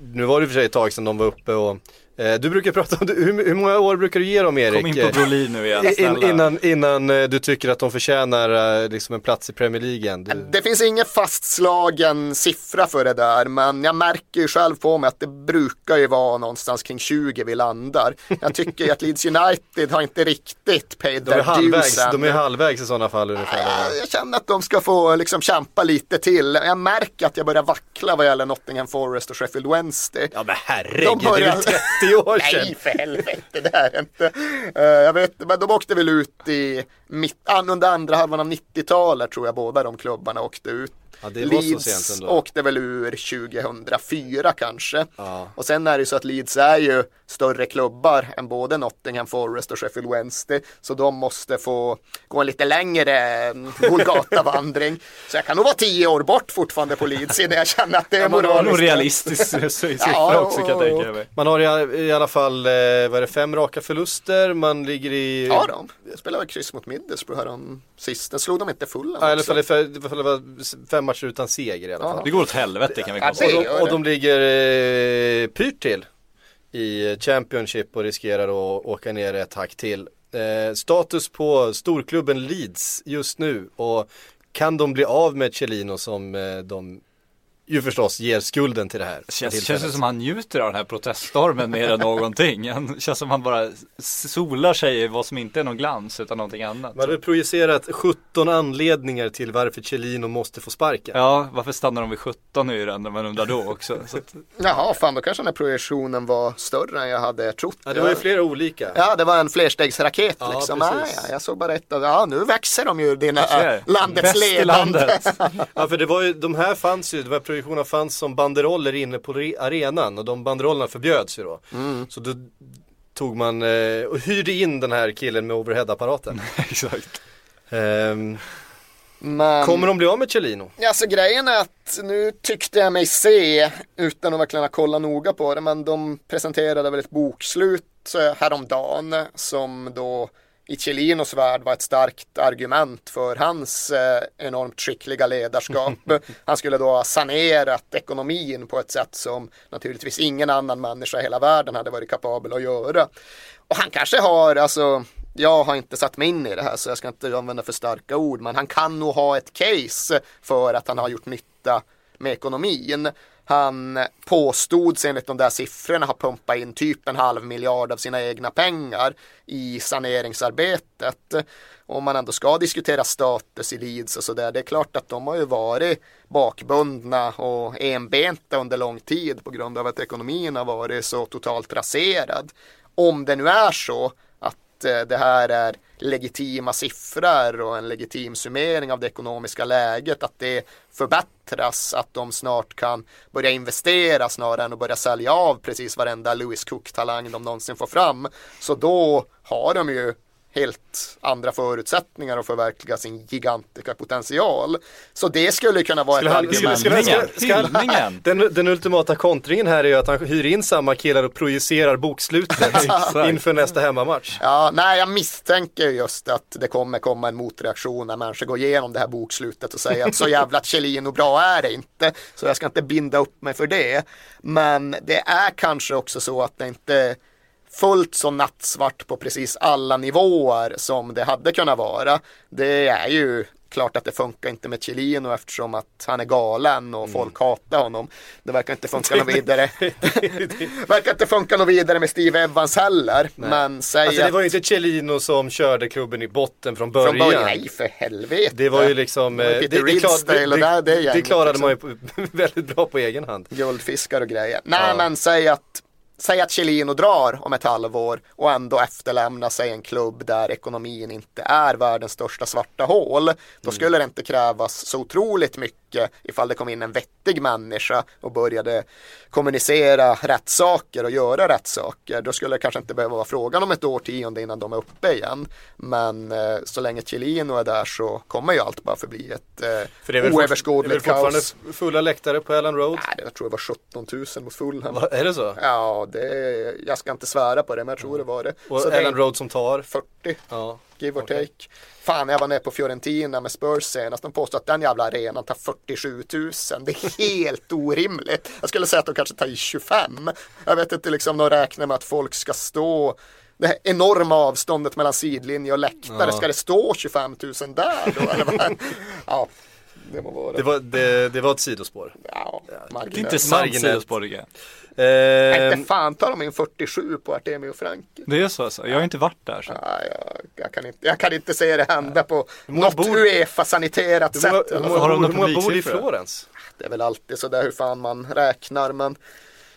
Nu var det i och för sig ett tag sedan de var uppe och du brukar prata om, hur, hur många år brukar du ge dem Erik?
Kom in på Brolin nu igen,
In,
snälla.
innan, innan eh, du tycker att de förtjänar eh, liksom en plats i Premier League igen. Du,
Det finns ingen fastslagen siffra för det där, men jag märker ju själv på mig att det brukar ju vara någonstans kring 20 vi landar. Jag tycker att Leeds United har inte riktigt paid
de, är
their
halvvägs, de är halvvägs i sådana fall ungefär.
Ja, Jag känner att de ska få liksom kämpa lite till. Jag märker att jag börjar vackla vad gäller Nottingham Forest och Sheffield Wednesday.
Ja men herregud,
De
det är
börjar-
30 år sedan.
Nej för helvete, det är inte. Eh, jag vet, men de åkte väl ut i mitt, under andra halvan av 90-talet tror jag båda de klubbarna åkte ut.
Ja, det var så
Leeds åkte väl ur 2004 kanske.
Ja.
Och sen är det ju så att Leeds är ju större klubbar än både Nottingham Forest och Sheffield Wednesday. Så de måste få gå en lite längre mm, Golgata-vandring. Så jag kan nog vara tio år bort fortfarande på Leeds innan jag känner att det är
Det var nog
moraliskt.
realistisk siffra
Ja,
också kan jag tänka mig.
Man har i, i alla fall, eh, vad är det, fem raka förluster, man ligger i...
Ja de, jag spelade kryss mot Middlesbrough här om sist. Den slog de inte fulla.
Ja, i alla fall, fem matcher utan seger i alla fall.
Det går åt helvete kan vi konstatera.
Och de, och de ligger eh, pyrt till i Championship och riskerar att åka ner ett hack till. Eh, status på storklubben Leeds just nu och kan de bli av med Celino som eh, de ju förstås ger skulden till det här.
Känns, känns det som han njuter av den här proteststormen mer än någonting. Han känns som han bara solar sig i vad som inte är någon glans utan någonting annat.
Man hade projicerat 17 anledningar till varför Celino måste få sparken.
Ja, varför stannar de vid 17 nu i den? Man undrar då också. Så att,
Jaha, fan då kanske den här projektionen var större än jag hade trott.
Ja, det var ju flera olika.
Ja, det var en flerstegsraket
Ja,
liksom.
precis.
Ja, ja, jag såg bara ett av, ja nu växer de ju, dina, äh, landets
Bäst
ledande.
landet.
Ja för det var ju, de här fanns ju, de här projektionerna fanns som banderoller inne på re- arenan och de banderollerna förbjöds ju då.
Mm.
Så då tog man eh, och hyrde in den här killen med overheadapparaten.
exakt.
Ehm,
Men,
kommer de bli av med Celino?
ja, så grejen är att nu tyckte jag mig se, utan att verkligen ha kollat noga på det, men de presenterade väl ett bokslut eh, häromdagen som då i Celinos värld var ett starkt argument för hans eh, enormt skickliga ledarskap. Han skulle då ha sanerat ekonomin på ett sätt som naturligtvis ingen annan människa i hela världen hade varit kapabel att göra. Och han kanske har, alltså, jag har inte satt mig in i det här så jag ska inte använda för starka ord, men han kan nog ha ett case för att han har gjort nytta med ekonomin. Han påstods enligt de där siffrorna ha pumpat in typ en halv miljard av sina egna pengar i saneringsarbetet. Om man ändå ska diskutera status i Leeds och sådär, det är klart att de har ju varit bakbundna och enbenta under lång tid på grund av att ekonomin har varit så totalt raserad. Om det nu är så att eh, det här är legitima siffror och en legitim summering av det ekonomiska läget, att det förbättras, att de snart kan börja investera snarare än att börja sälja av precis varenda Lewis Cook-talang de någonsin får fram. Så då har de ju helt andra förutsättningar att förverkliga sin gigantiska potential. Så det skulle kunna vara
Skulle
ett
han,
argument.
skulle, skulle, ska, den, den ultimata kontringen här är ju att han hyr in samma killar och projicerar bokslutet inför nästa hemmamatch.
Ja, nej, jag misstänker just att det kommer komma en motreaktion när människor går igenom det här bokslutet och säger att så jävla och bra är det inte. Så jag ska inte binda upp mig för det. Men det är kanske också så att det inte fullt så nattsvart på precis alla nivåer som det hade kunnat vara. Det är ju klart att det funkar inte med Chiellino eftersom att han är galen och folk hatar honom. Det verkar inte funka något vidare. verkar inte funka något vidare med Steve Evans heller. Men säg
Alltså det var ju inte Celino som körde klubben i botten från början.
från början, nej för helvete.
Det var ju liksom,
Det
eh, klar-
Ridsdale och där- det
det,
gänget,
klarade
liksom.
man ju på, väldigt bra på egen hand.
guldfiskar och grejer. Nej
Ja.
men säg att Säg att Chiellino drar om ett halvår och ändå efterlämnar sig en klubb där ekonomin inte är världens största svarta hål. Då skulle det inte krävas så otroligt mycket ifall det kom in en vettig människa och började kommunicera rätt saker och göra rätt saker. Då skulle det kanske inte behöva vara frågan om ett årtionde innan de är uppe igen. Men eh, så länge Chiellino är där så kommer ju allt bara förbli ett eh,
För det är väl, fort, det är väl
oöverskådligt
fortfarande
kaos.
fulla läktare på Ellen Road?
Nej, jag tror det var 17 000 mot Fulham.
Är det så?
Ja, det, jag ska inte svära på det, men jag tror det var det.
Och
Så
Ellen Road som tar?
40,
Ja.
give or
Okej.
take. Fan, jag var nere på Fiorentina med Spurs senast. De påstår att den jävla arenan tar 47 000. Det är helt orimligt. Jag skulle säga att de kanske tar i 25. Jag vet inte, liksom de räknar med att folk ska stå det här enorma avståndet mellan sidlinje och läktare.
Ja.
Ska det stå 25 000 där då? Eller vad? Ja, det må vara.
Det var, det, det var ett sidospår.
ja,
Det är inte sant sidospår.
Nej,
Eh,
Inte fan tar de in 47 på Artemio Frank.
Det är så alltså. Jag har inte varit där så.
Ja, jag, jag, kan inte, jag kan inte se det hända på något
bor-
Uefa-saniterat sätt.
hur
har de
hur många bor i
publiksiffror?
Florens?
Det är väl alltid sådär hur fan man räknar men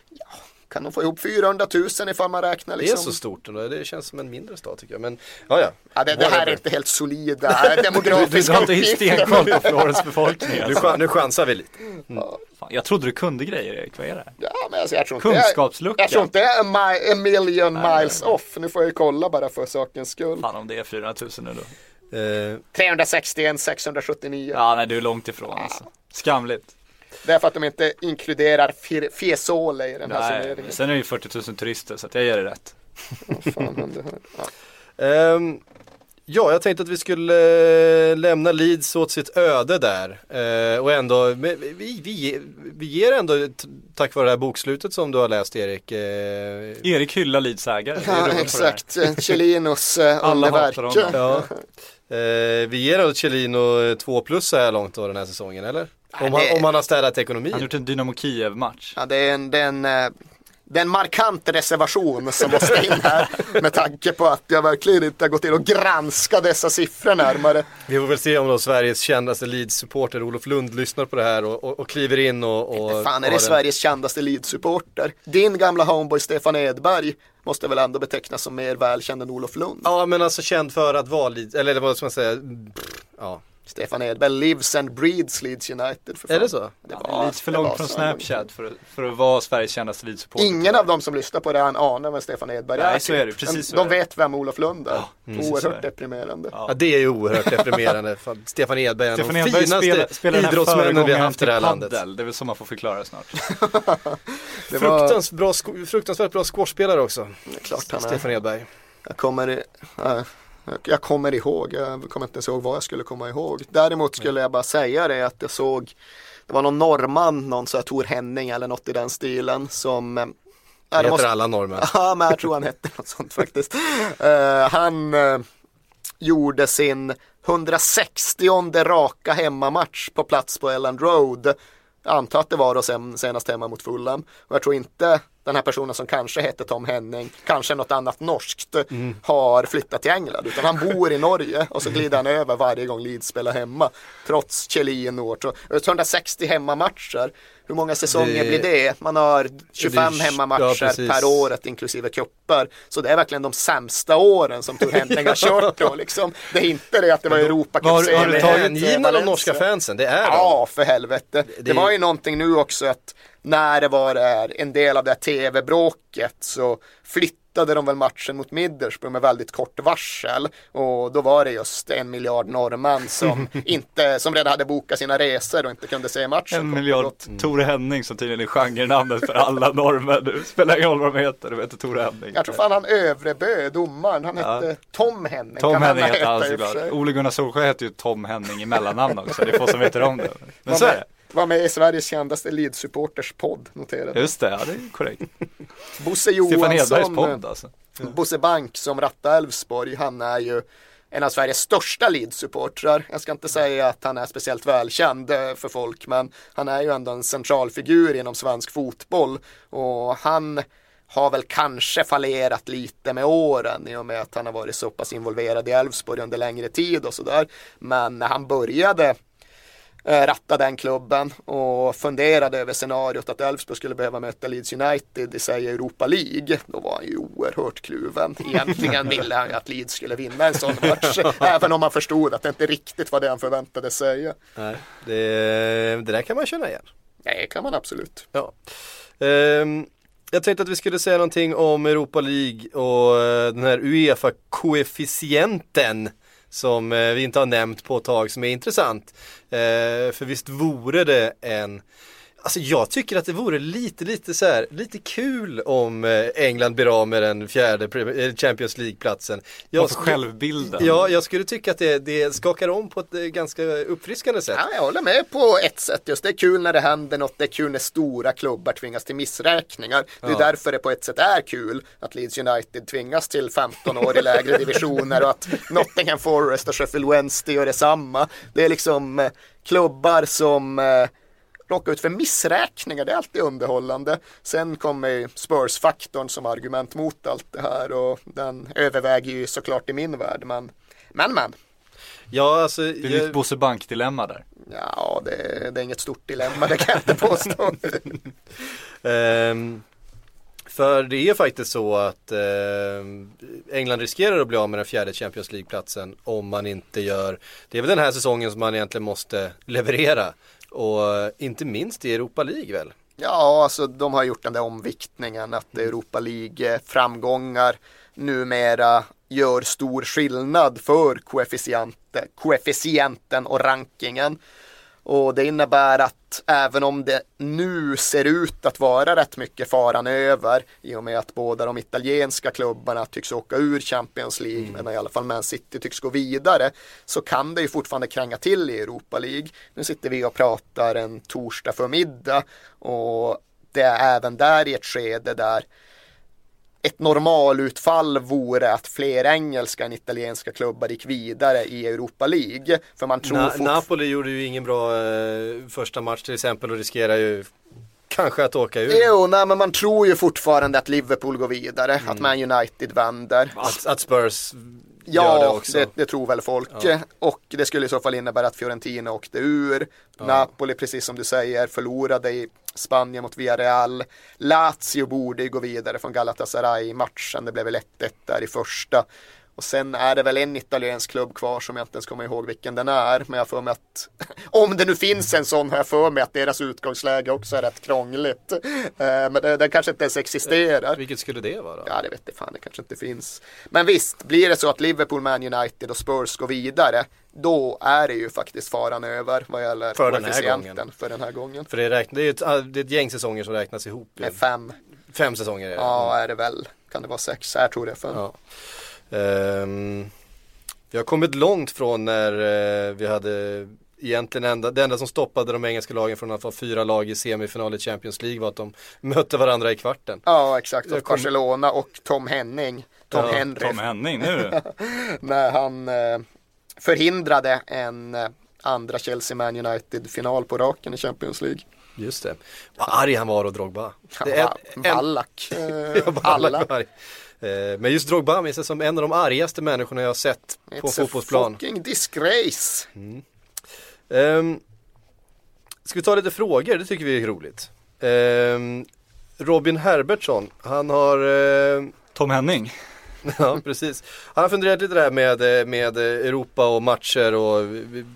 ja, kan de få ihop 400 000 ifall man räknar
Det är
liksom.
så stort ändå, det känns som en mindre stad tycker jag. Men ja, ja.
Ja, det, det här är inte helt solida
Du, du
demografiska
har inte
uppgifter.
stenkoll på Florens befolkning
Nu,
alltså.
chan- nu chansar vi lite.
Fan, Jag trodde du kunde grejer Erik, vad är det?
Ja, men alltså, jag tror inte
Kunskapslucka.
jag tror inte jag är a, mi- a million miles off. Nu får jag ju kolla bara för sakens skull.
Fan om det är 400 000 nu då.
Eh,
361 679.
Ja nej du är långt ifrån alltså. Skamligt.
Det är för att de inte inkluderar Fiesole i den här
Nej, sen är det ju 40 000 turister så att jag ger det rätt.
Fan, ja.
Ehm, ja, jag tänkte att vi skulle eh, lämna Leeds åt sitt öde där. Eh, och ändå, vi, vi, vi ger ändå, tack vare det här bokslutet som du har läst Erik. Eh,
Erik hyllar Leeds ägare.
Ja, exakt.
Alla
underverk.
hatar honom.
ja. vi ger ändå Celino två plus så här långt då den här säsongen, eller? Om han,
det-
om han har städat ekonomin.
Han har gjort en Dynamo Kiev-match.
Ja, det är en, det är en, eh, det är en markant reservation som måste in här med tanke på att jag verkligen inte har gått in och granskat dessa siffror närmare.
Vi får väl se om då Sveriges kändaste Leeds-supporter Olof Lund lyssnar på det här och, och, och kliver in och... och
Fan är det Sveriges kändaste Leeds-supporter? Din gamla homeboy Stefan Edberg måste väl ändå betecknas som mer välkänd än Olof Lund?
Ja men alltså känd för att vara Leeds, eller vad ska man säga, pff, ja.
Stefan Edberg lives and breeds Leeds United. För fan.
Är det så?
Det
Ja,
var,
lite för långt från. Snapchat för, att- för att vara Sveriges kändaste Leeds-supporter.
Ingen av dem som lyssnar på det här anar vem Stefan Edberg
Nej,
är.
så är det. Precis så
de
det.
vet vem Olof Lund är.
är
Oerhört
det.
deprimerande.
Ja.
Ja det är ju oerhört deprimerande. Fan, Stefan Edberg är en av de finaste
spelar, spelar den här
idrottsmännen vi har haft i det här landet.
paddel. Det är väl så man får förklara snart.
Det var
Fruktans bra, fruktansvärt bra squashspelare också.
det är klart han är.
Stefan Edberg.
Jag kommer, i- äh, jag kommer ihåg, jag kommer inte ens ihåg vad jag skulle komma ihåg. Däremot skulle jag bara säga det att jag såg, det var någon norrman, någon så här Tor Henning eller något i den stilen som äh,
Det heter
måste-
alla norrmän.
Ja, men jag tror han hette något sånt faktiskt. Eh, han eh, gjorde sin 160 raka hemmamatch på plats på Elland Road. Jag antar att det var då sen, senast hemma mot Fulham. Och jag tror inte den här personen som kanske hette Tom Henning, kanske något annat norskt, har flyttat till England. Utan han bor i Norge och så glider han över varje gång Leeds spelar hemma. Trots Kjellin och så 160 hemmamatcher. Hur många säsonger
Det-
blir det? Man har 25
Det
hemmamatcher
ja,
per året inklusive cuper. Så det är verkligen de sämsta åren som Tor Henning har kört då liksom. Det är inte det att det var
Vad har-
Europacup
har du tagit
hängivna de norska fansen, det är de.
Ja, för helvete. Det,
det-
var ju någonting nu också att när det var en del av det här tv-bråket så flyttade de väl matchen mot Middlesbrough med väldigt kort varsel och då var det just en miljard norrmän som, inte, som redan hade bokat sina resor och inte kunde se matchen.
En miljard Tore Henning som tydligen är genrenamnet för alla norrmän. Det spelar ingen roll vad de heter, de heter Tore Henning.
Jag tror fan han Övrebö, domaren, han
Ja.
hette Tom Henning.
Tom
kan
Henning heter han såklart. Ole Gunnar Solskjaer heter ju Tom Henning i mellannamn också. Det är få som vet om det. Men så är det.
Var med i Sveriges kändaste Leeds-supporters podd, noterade.
Just det, ja det är korrekt.
Bosse
Stefan
Johansson,
podd alltså.
Bosse Bank som rattar Elfsborg, han är ju en av Sveriges största Leeds-supportrar. Jag ska inte säga att han är speciellt välkänd eh, för folk, men han är ju ändå en centralfigur inom svensk fotboll och han har väl kanske fallerat lite med åren i och med att han har varit så pass involverad i Elfsborg under längre tid och sådär. Men när han började eh, ratta den klubben och funderade över scenariot att Elfsborg skulle behöva möta Leeds United i sig Europa League. Då var han ju oerhört kluven. Egentligen ville han ju att Leeds skulle vinna en sån match. även om han förstod att det inte riktigt var det han förväntade säga.
Nej, det, det där kan man känna igen.
Nej, kan man absolut.
Ja. Ehm, jag tänkte att vi skulle säga någonting om Europa League och eh, den här Uefa-koefficienten som eh, vi inte har nämnt på ett tag som är intressant. Eh, för visst vore det en Alltså jag tycker att det vore lite, lite så här, lite kul om eh, England blir av med den fjärde eh, Champions League-platsen. Jag skulle-
självbilden.
Ja, jag skulle tycka att det, det skakar om på ett eh, ganska uppfriskande sätt.
Ja, jag håller med på ett sätt. Just det är kul när det händer något. Det är kul när stora klubbar tvingas till missräkningar. Det är
Ja.
därför det på ett sätt är kul att Leeds United tvingas till 15 år i lägre divisioner och att Nottingham Forest och Sheffield Wednesday gör detsamma. Det är liksom klubbar som eh, råkar ut för missräkningar. Det är alltid underhållande. Sen kommer Spurs-faktorn som argument mot allt det här och den överväger ju såklart i min värld. Men, men, men.
Ja, alltså.
Det är ditt Bosse Bank-dilemma där.
Ja, det, det är inget stort dilemma, det kan jag inte påstå.
Ehm, för det är faktiskt så att ehm, England riskerar att bli av med den fjärde Champions League-platsen om man inte gör, det är väl den här säsongen som man egentligen måste leverera. Och inte minst i Europa League väl?
Ja, alltså de har gjort den där omviktningen att Europa League-framgångar numera gör stor skillnad för koefficienten och rankingen. Och det innebär att även om det nu ser ut att vara rätt mycket faran över i och med att båda de italienska klubbarna tycks åka ur Champions League men i alla fall Man City tycks gå vidare så kan det ju fortfarande kränga till i Europa League. Nu sitter vi och pratar en torsdag förmiddag och det är även där i ett skede där ett normalutfall vore att fler engelska än italienska klubbar gick vidare i Europa League. För man tror
Na- Napoli gjorde ju ingen bra eh, första match till exempel och riskerar ju kanske att åka ur.
Jo, nej, men man tror ju fortfarande att Liverpool går vidare,
Mm.
att Man United vänder.
Att, att Spurs gör det
Ja,
också.
det, det, tror väl folk. Och det skulle i så fall innebära att Fiorentina åkte ur. Napoli, precis som du säger, förlorade i Spanien mot Villarreal. Lazio borde ju gå vidare från Galatasaray-matchen. Det blev väl 1-1 där i första. Och sen är det väl en italiensk klubb kvar som jag inte ens kommer ihåg vilken den är. Men jag för mig att om det nu finns en sån har jag för mig att deras utgångsläge också är rätt krångligt. Eh, Men det kanske inte ens existerar.
Vilket skulle det vara?
Ja, det vet jag fan, det kanske inte finns. Men visst, blir det så att Liverpool, Man United och Spurs går vidare, då är det ju faktiskt faran över vad gäller
För den här gången.
för den här gången.
För det, räkn- det är ett, ah, det är ett gäng säsonger som räknas ihop.
Med fem,
Fem säsonger är det.
ja är det väl, kan det vara sex, jag tror det fem.
Ja. Ehm, vi har kommit långt från när eh, vi hade egentligen enda, det enda som stoppade de engelska lagen från att få fyra lag i semifinal i Champions League var att de mötte varandra i kvarten.
Ja, exakt. Och Barcelona och Tom Henning, Tom
Ja,
Henry,
Tom Henning nu.
när han eh, förhindrade en eh, andra Chelsea Man United final på raken i Champions League.
Just det. Vad arg han var och Drogba. Det är
Ja,
en-
Ballack.
Ja, alla Eh, Men just Drogba minns jag som en av de argaste människorna jag har sett på en
It's a
fotbollsplan.
fucking disgrace.
Um, ska vi ta lite frågor? Det tycker vi är roligt. Ehm, Robin Herbertsson, han har eh,
Tom Henning.
Ja, precis. Han har funderat lite där med, eh, med Europa och matcher och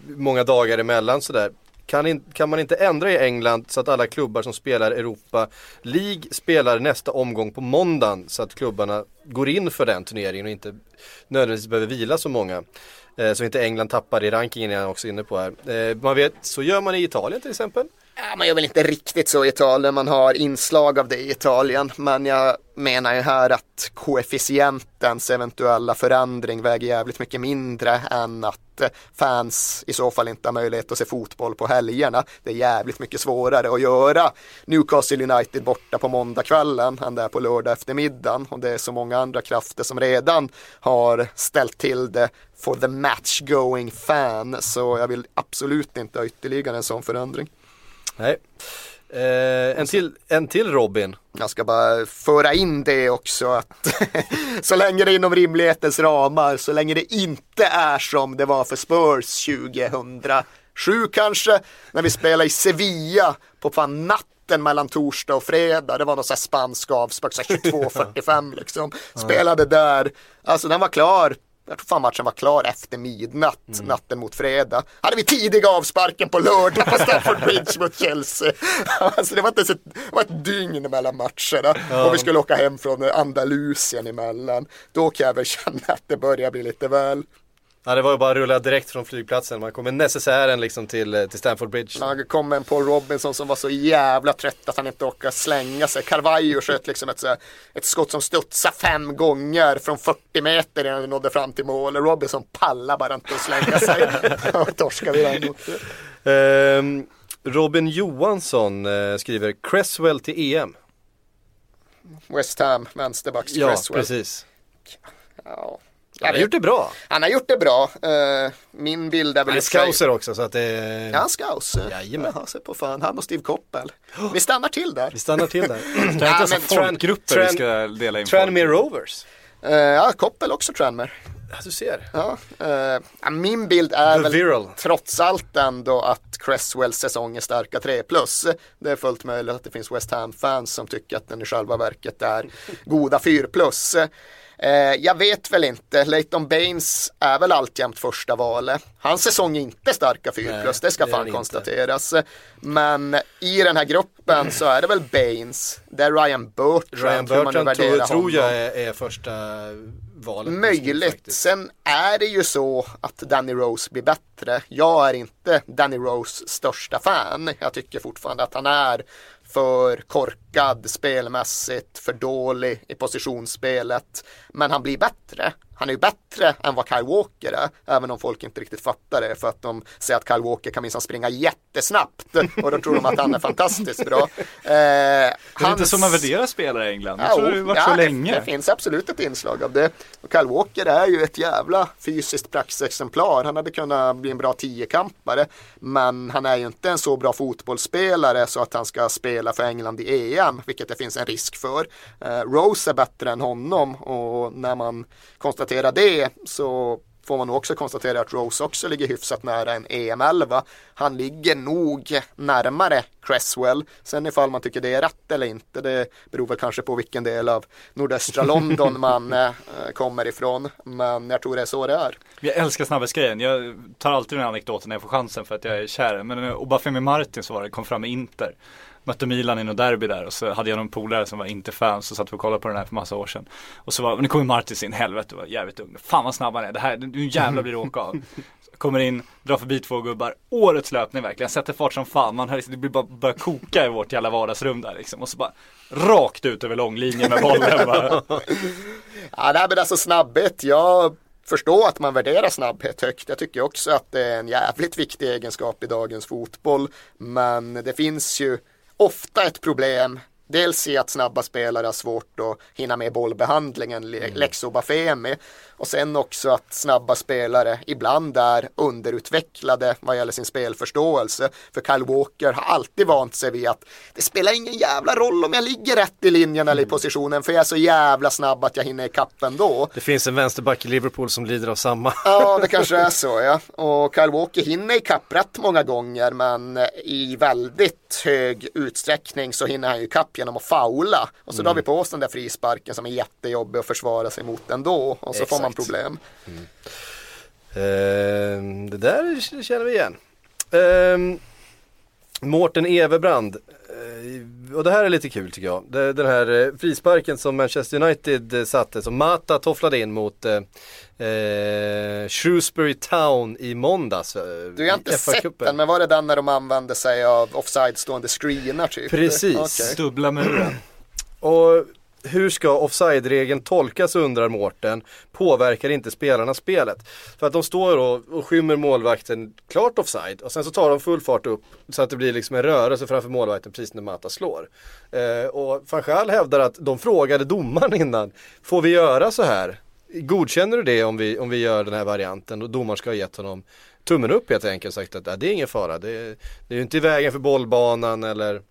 många dagar emellan sådär. Kan, in, kan man inte ändra i England så att alla klubbar som spelar Europa League spelar nästa omgång på måndagen så att klubbarna går in för den turneringen och inte nödvändigtvis behöver vila så många. Eh, så inte England tappar i rankingen är jag också inne på här. Eh, man vet, så gör man i Italien till exempel.
Ja, man gör väl inte riktigt så i Italien, man har inslag av det i Italien. Men jag menar ju här att koefficientens eventuella förändring väger jävligt mycket mindre än att eh, fans i så fall inte har möjlighet att se fotboll på helgerna. Det är jävligt mycket svårare att göra Newcastle United borta på måndagskvällen än det är på lördag eftermiddagen. Och det är så många andra krafter som redan har ställt till det for the match going fan. Så jag vill absolut inte ha ytterligare en sån förändring.
Nej. Eh, en, till, en till Robin.
Jag ska bara föra in det också att så länge det är inom rimlighetens ramar, så länge det inte är som det var för Spurs 2007 kanske, när vi spelade i Sevilla på fan natten mellan torsdag och fredag. Det var någon sån här spansk avspark, 22.45 liksom. Spelade där, alltså den var klar jag tror fan matchen var klar efter midnatt, mm. natten mot fredag. Hade vi tidiga avsparken på lördag på Stamford Bridge mot Chelsea. alltså det var inte ens ett, det var ett dygn mellan matcherna. Ja. Och vi skulle åka hem från Andalusien emellan. Då kan jag väl känna att det börjar bli lite väl
Ja det var ju bara att rulla direkt från flygplatsen. Man kom med necessären liksom till, eh, till Stamford Bridge.
Ja, det kom en Paul Robinson som var så jävla trött att han inte orkade slänga sig. Carvalho sköt liksom ett, ett skott som studsade fem gånger från 40 meter innan det nådde fram till mål. Robinson pallade bara inte att slänga sig. Och torskade vi den
um, Robin Johansson uh, skriver Cresswell till EM.
West Ham, vänsterbacks
ja,
Cresswell.
Ja, precis.
Ja.
Han har gjort det bra.
Han har gjort det bra. Uh, min bild är väl...
Han är scouser också så att det är...
Ja, han scouser.
Jajamän.
Jaha, se på fan. Han och Steve Koppel. Vi stannar till där.
Vi stannar till där.
det är inte så folkgrupper vi ska dela in
Tranmere Rovers.
Uh, ja, Koppel också Tranmere.
Ja, du ser.
Ja, uh, min bild är The väl viral. trots allt ändå att Cresswells säsong är starka 3 plus. Det är fullt möjligt att det finns West Ham-fans som tycker att den i själva verket är goda 4 plus. Eh, jag vet väl inte, Leighton Baines är väl alltjämt första valet. Hans säsong är inte starka 4 plus, det ska det fan konstateras. Men i den här gruppen så är det väl Baines, det är Ryan Bertrand.
Ryan Bertrand tror, tror jag är, är första valet.
Möjligt. Sen är det ju så att Danny Rose blir bättre. Jag är inte Danny Rose största fan. Jag tycker fortfarande att han är för korkad spelmässigt, för dålig i positionsspelet. Men han blir bättre. Han är ju bättre än vad Kyle Walker är, även om folk inte riktigt fattar det för att de säger att Kyle Walker kan minsann springa jättesnabbt och då tror de att han är fantastiskt bra. Eh,
det är hans... inte så man värderar spelare i England, tror det har varit ja, så länge.
Det, det finns absolut ett inslag av det. Och Kyle Walker är ju ett jävla fysiskt praxexemplar. Han hade kunnat bli en bra tiokampare, men han är ju inte en så bra fotbollsspelare så att han ska spela för England i EM, vilket det finns en risk för. Eh, Rose är bättre än honom och när man konstaterar konstatera det så får man också konstatera att Rose också ligger hyfsat nära en EM11. Han ligger nog närmare Cresswell. Sen ifall man tycker det är rätt eller inte, det beror väl kanske på vilken del av nordöstra London man eh, kommer ifrån. Men jag tror det är så det är.
Jag älskar snabbhetsgrejen. Jag tar alltid den anekdoten när jag får chansen för att jag är kär. Men Obafemi Martin så var det, kom fram med Inter mötte Milan i något derby där och så hade jag någon polare som var inte fan så satt och kollade på den här för massa år sedan. Och så var, nu kommer Martins in, helvete var jävligt ung. Fan vad snabb han är, det här, nu jävlar blir det åka av. Kommer in, drar förbi två gubbar, årets löpning verkligen, sätter fart som fan, man hör, det blir bara börjar koka i vårt jävla vardagsrum där liksom. Och så bara rakt ut över långlinjen med bollen bara.
ja, nej men alltså snabbhet, jag förstår att man värderar snabbhet högt. Jag tycker också att det är en jävligt viktig egenskap i dagens fotboll. Men det finns ju ofta ett problem Dels i att snabba spelare har svårt att hinna med bollbehandlingen, mm. Lex Obafemi. Och sen också att snabba spelare ibland är underutvecklade vad gäller sin spelförståelse. För Kyle Walker har alltid vant sig vid att det spelar ingen jävla roll om jag ligger rätt i linjen eller i mm. positionen för jag är så jävla snabb att jag hinner ikapp ändå.
Det finns en vänsterback i Liverpool som lider av samma.
Ja, det kanske är så ja. Och Kyle Walker hinner ikapp rätt många gånger men i väldigt hög utsträckning så hinner han ju ikapp genom att faula. Och så mm. drar vi på oss den där frisparken som är jättejobbig att försvara sig mot ändå. Och så Exakt. får man problem. Mm.
Uh, det där känner vi igen. Uh, Mårten Everbrand, eh, och det här är lite kul tycker jag. Den här eh, frisparken som Manchester United eh, satte, som Mata tofflade in mot eh, eh, Shrewsbury Town i måndags. eh,
Du har inte sett den, men var det den när de använde sig av offside stående screenar typ?
Precis.
Okej.
Dubbla muren.
Och hur ska offside-regeln tolkas undrar Mårten, påverkar inte spelarna spelet? För att de står och, och skymmer målvakten klart offside och sen så tar de full fart upp så att det blir liksom en rörelse framför målvakten precis när Mata slår. Eh, och Fanchal hävdar att de frågade domaren innan, får vi göra så här? Godkänner du det om vi, om vi gör den här varianten? Och domaren ska ha gett honom tummen upp helt enkelt och sagt att "Ja, det är ingen fara, det, det är ju inte i vägen för bollbanan eller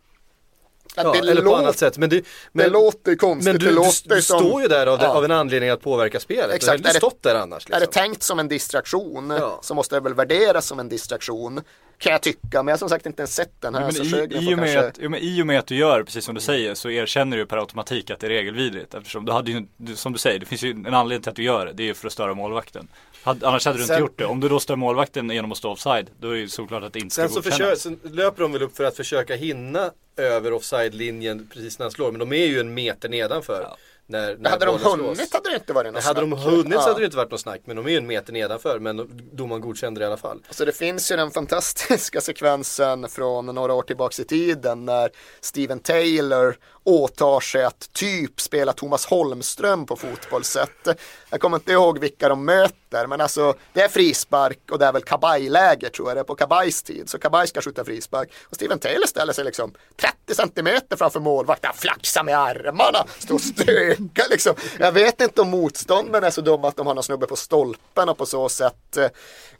Ja, det,
eller på
låter,
annat sätt. Men, du, men,
det låter konstigt,
men du,
det låter
du
som...
står ju där av, det,
Ja.
av en anledning att påverka spelet.
Exakt.
Du hade inte
Är det-
stått där annars.
Är det
Liksom.
tänkt som en distraktion
Ja.
så måste det väl värderas som en distraktion. Kan jag tycka, men jag har som sagt inte ens sett den här.
Men
så
i, i, och med
kanske...
att, I och med att du gör precis som du säger så erkänner du per automatik att det är regelvidrigt. Eftersom du hade ju, som du säger, det finns ju en anledning till att du gör det. Det är ju för att störa målvakten. Had, annars hade du inte
Sen-
gjort det. Om du då stör målvakten genom att stå offside, då är det ju såklart att det inte ska
Sen så,
godkännas.
försö- sen löper de väl upp för att försöka hinna över offside-linjen precis när han slår. Men de är ju en meter nedanför.
Ja.
När, när
hade de hunnit
slås.
hade det inte varit något
Hade de
snack.
hunnit så
Ja.
hade det inte varit något snack. Men de är ju en meter nedanför. Men domaren godkände det i alla fall.
Så det finns ju den fantastiska sekvensen från några år tillbaks i tiden när Steven Taylor åtar sig att typ spela Thomas Holmström på fotbollssätt. Jag kommer inte ihåg vilka de möter, men alltså det är frispark och det är väl kabajläge tror jag det är på Kabajs tid. Så Kabaj ska skjuta frispark och Steven Taylor ställer sig liksom 30 centimeter framför målvakten, han flaxar med armarna, står och stökar liksom. Jag vet inte om motstånden är så dumma att de har någon snubbe på stolpen och på så sätt eh,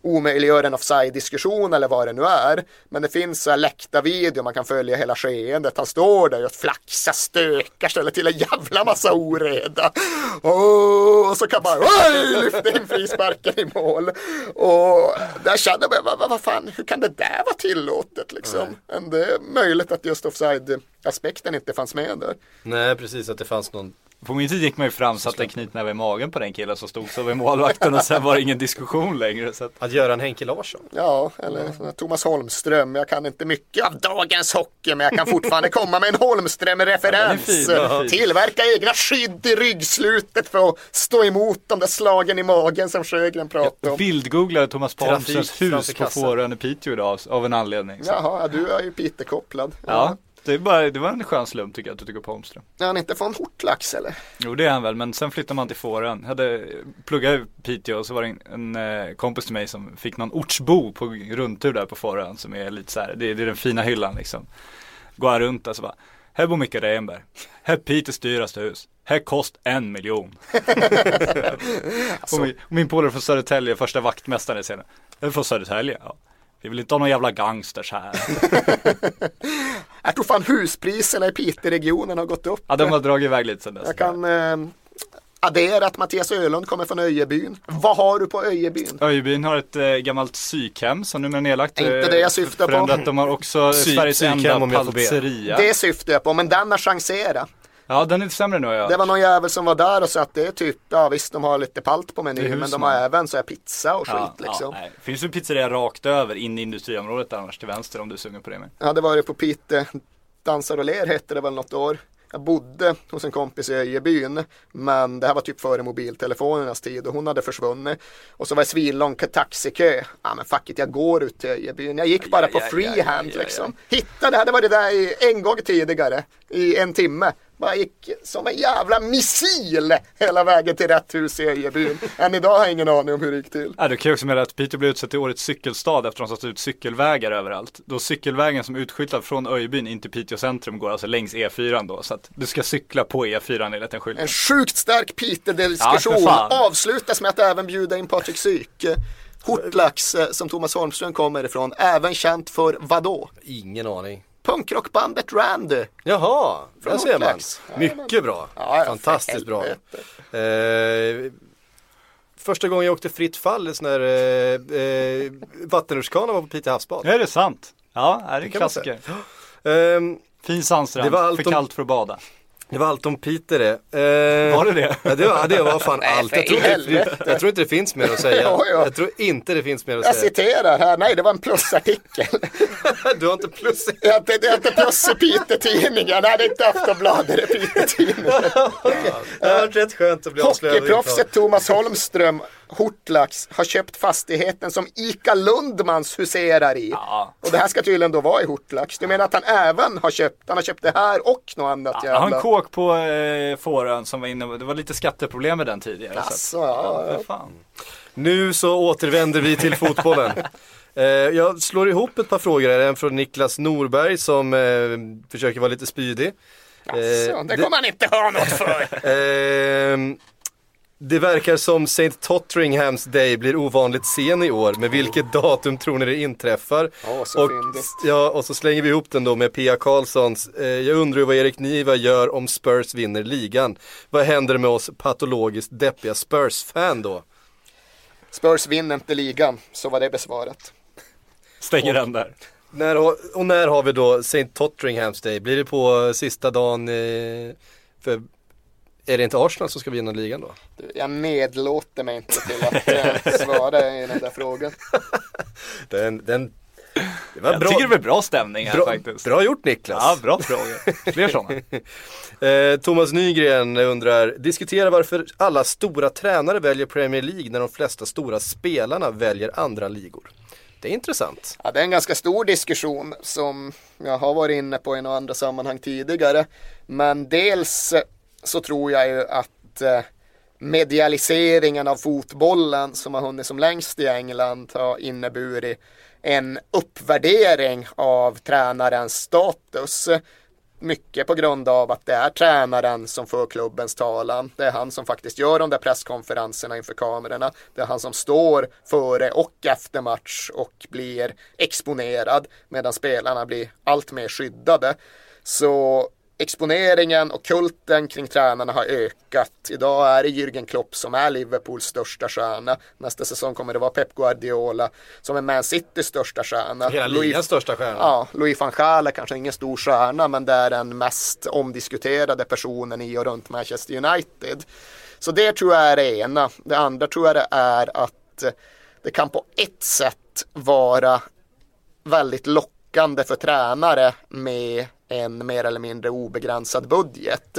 omöjliggör en offside-diskussion eller vad det nu är. Men det finns så här läckta man kan följa hela skeendet. Han står där och flaxar, stökar, ställer till en jävla massa oreda. Oh, och så kan man lyfta in frisparken i mål. Och där känner man, vad, vad, vad fan, hur kan det där vara tillåtet liksom? Men det är möjligt att just offside-aspekten inte fanns med där.
Nej precis att det fanns någon
På min tid gick man ju fram, satte en knytnäve i magen på den killen som stod så vid målvakten och sen var det ingen diskussion längre. Så att,
Att göra en Henke Larsson.
Ja, eller Thomas Holmström. Jag kan inte mycket av dagens hockey, men jag kan fortfarande komma med en Holmström-referens.
Ja.
Tillverka egna skydd i ryggslutet för att stå emot de där slagen i magen som Sjögren pratade om.
bildgooglade Thomas Palmströms hus på. Fårön i Piteå idag av- en anledning. Så.
Jaha, ja, du är ju Piteå-kopplad.
Ja, det, är bara, det var en skön slump tycker jag att du tycker på Holmström.
Är han inte från Hortlax eller?
Jo det är han väl, men sen flyttade man till Fårön. Jag hade pluggat i Piteå och så var det en, en eh, kompis till mig som fick någon ortsbo på rundtur där på Fårön som är lite så här, det, det är den fina hyllan liksom. Går han runt där så bara, här bor Micke Rehnberg. Här är Piteås dyraste hus. Här kost en miljon. och min, min polare från Södertälje, första vaktmästaren. Jag är från Södertälje, ja. Vi vill inte ha några jävla gangsters här.
Jag tror fan huspriserna i Piteå-regionen har gått upp.
Ja, de har dragit iväg lite sen dess.
Jag kan eh, addera att Mattias Ölund kommer från Öjebyn. Vad har du på Öjebyn?
Öjebyn har ett eh, gammalt psykhem som numera är nedlagt.
Inte
eh,
det jag syftar på.
De har också
Psy-
Sveriges enda
om jag
paltzeria.
Det syftar jag på, men den har chanserat.
Ja, den är lite sämre nu jag.
Det var någon jävel som var där och sa att det är typ, ja visst de har lite palt på menyn men de har även så här pizza och skit
ja,
liksom.
Ja. Finns ju en pizzeria rakt över in i industriområdet där annars till vänster om du är sugen på det med.
Jag hade varit på Pite Dansar och ler hette det väl något år. Jag bodde hos en kompis i Öjebyn men det här var typ före mobiltelefonernas tid och hon hade försvunnit. Och så var det svinlång taxikö. Ja men fuck it, jag går ut till Öjebyn. Jag gick bara på freehand liksom. Hittade, hade varit där i, en gång tidigare i en timme. Bara gick som en jävla missil hela vägen till rätt hus i Öjebyn. Än idag har jag ingen aning om hur det gick till.
Ja, det kan ju också med att Piteå blev utsett till årets cykelstad efter att de satt ut cykelvägar överallt. Då cykelvägen som är utskyltad från Öjebyn in till Piteå centrum går alltså längs E4 då. Så att du ska cykla på E4 enligt en skylt.
En sjukt stark
Ja,
Piteå-diskussion
fan.
avslutas med att även bjuda in Patrik Syk. Hortlax eh, som Thomas Holmström kommer ifrån, även känt för vadå?
Ingen aning.
Punkrockbandet Randy.
Jaha, där ser man. Mycket bra.
Ja, ja,
Fantastiskt bra. Eh, första gången jag åkte fritt fall, en sån här eh, eh, vattenrutschkana var på Piteå havsbad.
Är det sant? Ja, är det
säga.
klassiker.
Ehm,
Fin sandstrand,
Det var allt
för
om-
kallt för att bada.
Det var allt om Peter det. Eh,
Var det det?
Ja, det var, det var fan
Nej,
allt. Jag tror,
i
inte, jag tror inte det finns mer att säga.
Ja, ja.
Jag tror inte det finns mer att
Jag
säga.
citerar här, nej det var en plusartikel.
Du har inte plus
Det är inte, det är inte plus i Piteå-tidningen, nej det är inte Aftonbladet, det är Piteå-tidningen.
Det har varit rätt skönt att bli avslöjad.
Hockeyproffset Thomas Holmström, Hortlax, har köpt fastigheten som Ika Lundmans huserar i.
Ja.
Och det här ska tydligen då vara i Hortlax. Du menar att han även har köpt, han har köpt det här och något annat
Jag har en
jävla.
kåk på eh, Fårön som var inne, det var lite skatteproblem med den tidigare. så att-
Alltså, ja, ja.
Nu så återvänder vi till fotbollen. Eh, jag slår ihop ett par frågor här, en från Niklas Norberg som eh, försöker vara lite spydig. Eh,
Alltså, det kommer han inte ha något för.
Ehm, det verkar som St. Totteringhams Day blir ovanligt sen i år. Med vilket datum tror ni det inträffar?
Åh, så
och, ja, och så slänger vi ihop den då med Pia Karlssons. Eh, jag undrar vad Erik Niva gör om Spurs vinner ligan. Vad händer med oss patologiskt deppiga Spurs-fan då?
Spurs vinner inte ligan, så var det besvarat.
Stänger den där.
När, och när har vi då St. Totteringhams Day? Blir det på sista dagen? Eh, för är det inte Arsenal som ska vinna ligan då?
Jag nedlåter mig inte till att eh, svara i den där frågan.
Den, den, det var
Jag
bra,
tycker det blir bra stämning här
bra,
faktiskt.
bra gjort Niklas.
Ja, bra fråga. Fler sådana.
Eh, Thomas Nygren undrar, diskutera varför alla stora tränare väljer Premier League när de flesta stora spelarna väljer andra ligor. Det är intressant.
Ja, det är en ganska stor diskussion som jag har varit inne på i några andra sammanhang tidigare. Men dels så tror jag ju att eh, medialiseringen av fotbollen som har hunnit som längst i England har inneburit en uppvärdering av tränarens status. Mycket på grund av att det är tränaren som för klubbens talan. Det är han som faktiskt gör de där presskonferenserna inför kamerorna. Det är han som står före och efter match och blir exponerad medan spelarna blir allt mer skyddade. Så exponeringen och kulten kring tränarna har ökat. Idag är det Jürgen Klopp som är Liverpools största stjärna. Nästa säsong kommer det vara Pep Guardiola som är Man Citys största stjärna.
Hela ligans största stjärna.
Ja, Louis van Gaal är kanske ingen stor stjärna men det är den mest omdiskuterade personen i och runt Manchester United. Så det tror jag är det ena. Det andra tror jag det är att det kan på ett sätt vara väldigt lockande för tränare med en mer eller mindre obegränsad budget.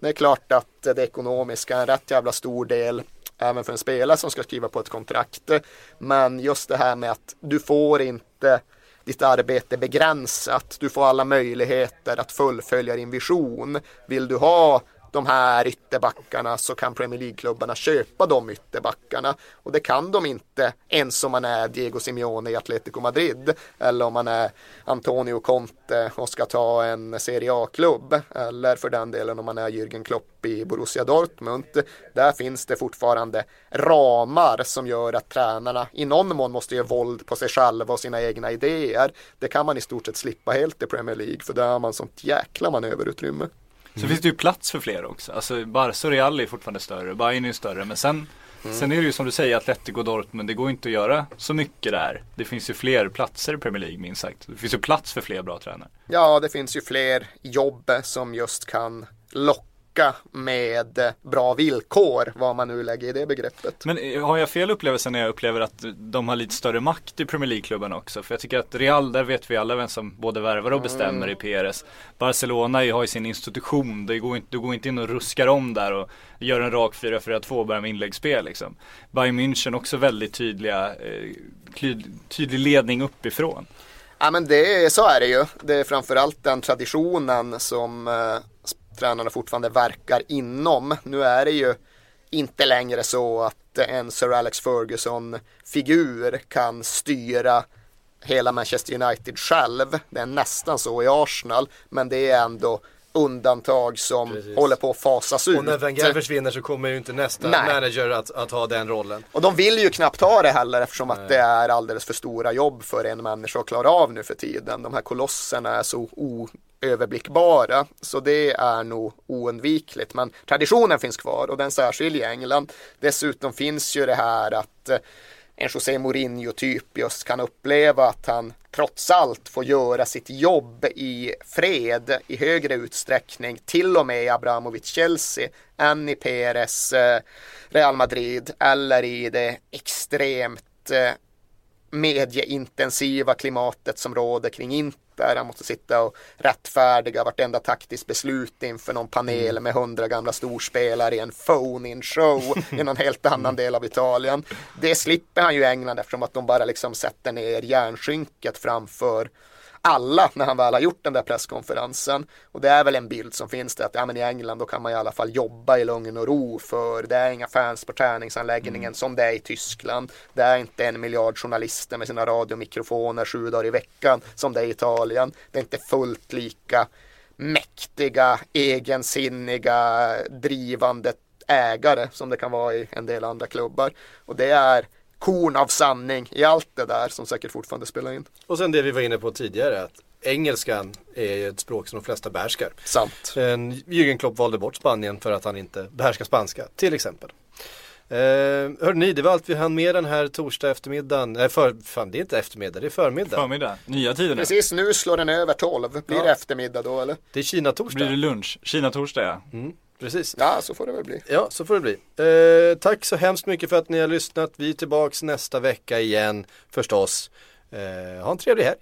Det är klart att det ekonomiska är en rätt jävla stor del även för en spelare som ska skriva på ett kontrakt. Men just det här med att du får inte ditt arbete begränsat. Du får alla möjligheter att fullfölja din vision. Vill du ha de här ytterbackarna så kan Premier League-klubbarna köpa de ytterbackarna. Och det kan de inte ens om man är Diego Simeone i Atletico Madrid eller om man är Antonio Conte och ska ta en Serie A-klubb eller för den delen om man är Jürgen Klopp i Borussia Dortmund. Där finns det fortfarande ramar som gör att tränarna i någon mån måste göra våld på sig själva och sina egna idéer. Det kan man i stort sett slippa helt i Premier League för där har man sånt jäkla manöverutrymme.
Så finns det ju plats för fler också. Alltså Barca och Real är fortfarande större, Bayern är större. Men sen, sen är det ju som du säger, Atletico och Dortmund, det går inte att göra så mycket där. Det finns ju fler platser i Premier League minst sagt. Det finns ju plats för fler bra tränare.
Ja, det finns ju fler jobb som just kan locka med bra villkor, vad man nu lägger i det begreppet.
Men eh, har jag fel upplevelse när jag upplever att de har lite större makt i Premier League-klubbarna också? För jag tycker att Real, där vet vi alla vem som både värvar och bestämmer i PRS. Barcelona har ju sin institution, det går inte, du går inte in och ruskar om där och gör en rak 4-4-2 och börjar med inläggsspel liksom. Bayern München också väldigt tydliga, eh, tydlig ledning uppifrån.
Ja men det, så är det ju. Det är framförallt den traditionen som eh, tränarna fortfarande verkar inom. Nu är det ju inte längre så att en Sir Alex Ferguson-figur kan styra hela Manchester United själv. Det är nästan så i Arsenal, men det är ändå undantag som
Precis.
håller på att fasas ut.
Och när Wenger försvinner så kommer ju inte nästa
Nej.
manager att, att ha den rollen.
Och de vill ju knappt ha det heller eftersom att det är alldeles för stora jobb för en människa att klara av nu för tiden. De här kolosserna är så oöverblickbara så det är nog oundvikligt. Men traditionen finns kvar och den särskiljer England. Dessutom finns ju det här att eh, en José Mourinho-typ just kan uppleva att han trots allt får göra sitt jobb i fred i högre utsträckning, till och med i Abramovic Chelsea, än i PRS eh, Real Madrid eller i det extremt eh, medieintensiva klimatet som råder kring Inter. Han måste sitta och rättfärdiga vartenda taktiskt beslut inför någon panel mm. med hundra gamla storspelare i en phone-in show i någon helt annan mm. del av Italien. Det slipper han ju i England eftersom att de bara liksom sätter ner järnskynket framför alla när han väl har gjort den där presskonferensen. Och det är väl en bild som finns där att ja, men i England då kan man i alla fall jobba i lugn och ro för det är inga fans på träningsanläggningen mm. som det är i Tyskland. Det är inte en miljard journalister med sina radiomikrofoner sju dagar i veckan som det är i Italien. Det är inte fullt lika mäktiga, egensinniga, drivande ägare som det kan vara i en del andra klubbar. Och det är korn av sanning i allt det där som säkert fortfarande spelar in.
Och sen det vi var inne på tidigare att engelskan är ett språk som de flesta behärskar.
Sant.
Jürgen Klopp valde bort Spanien för att han inte behärskar spanska till exempel. Eh, hörde ni, det var allt vi hann med den här torsdag eftermiddagen. Nej, för, fan det är inte eftermiddag, det är förmiddag.
Förmiddag, nya tider
Precis, nu slår den över 12. Blir ja. det eftermiddag då eller?
Det är Kina-torsdag.
Blir det lunch? Kina-torsdag ja.
Mm. Precis.
Ja, så får det väl bli.
Ja, så får det bli. Eh, tack så hemskt mycket för att ni har lyssnat. Vi är tillbaks nästa vecka igen förstås. Eh, ha en trevlig helg.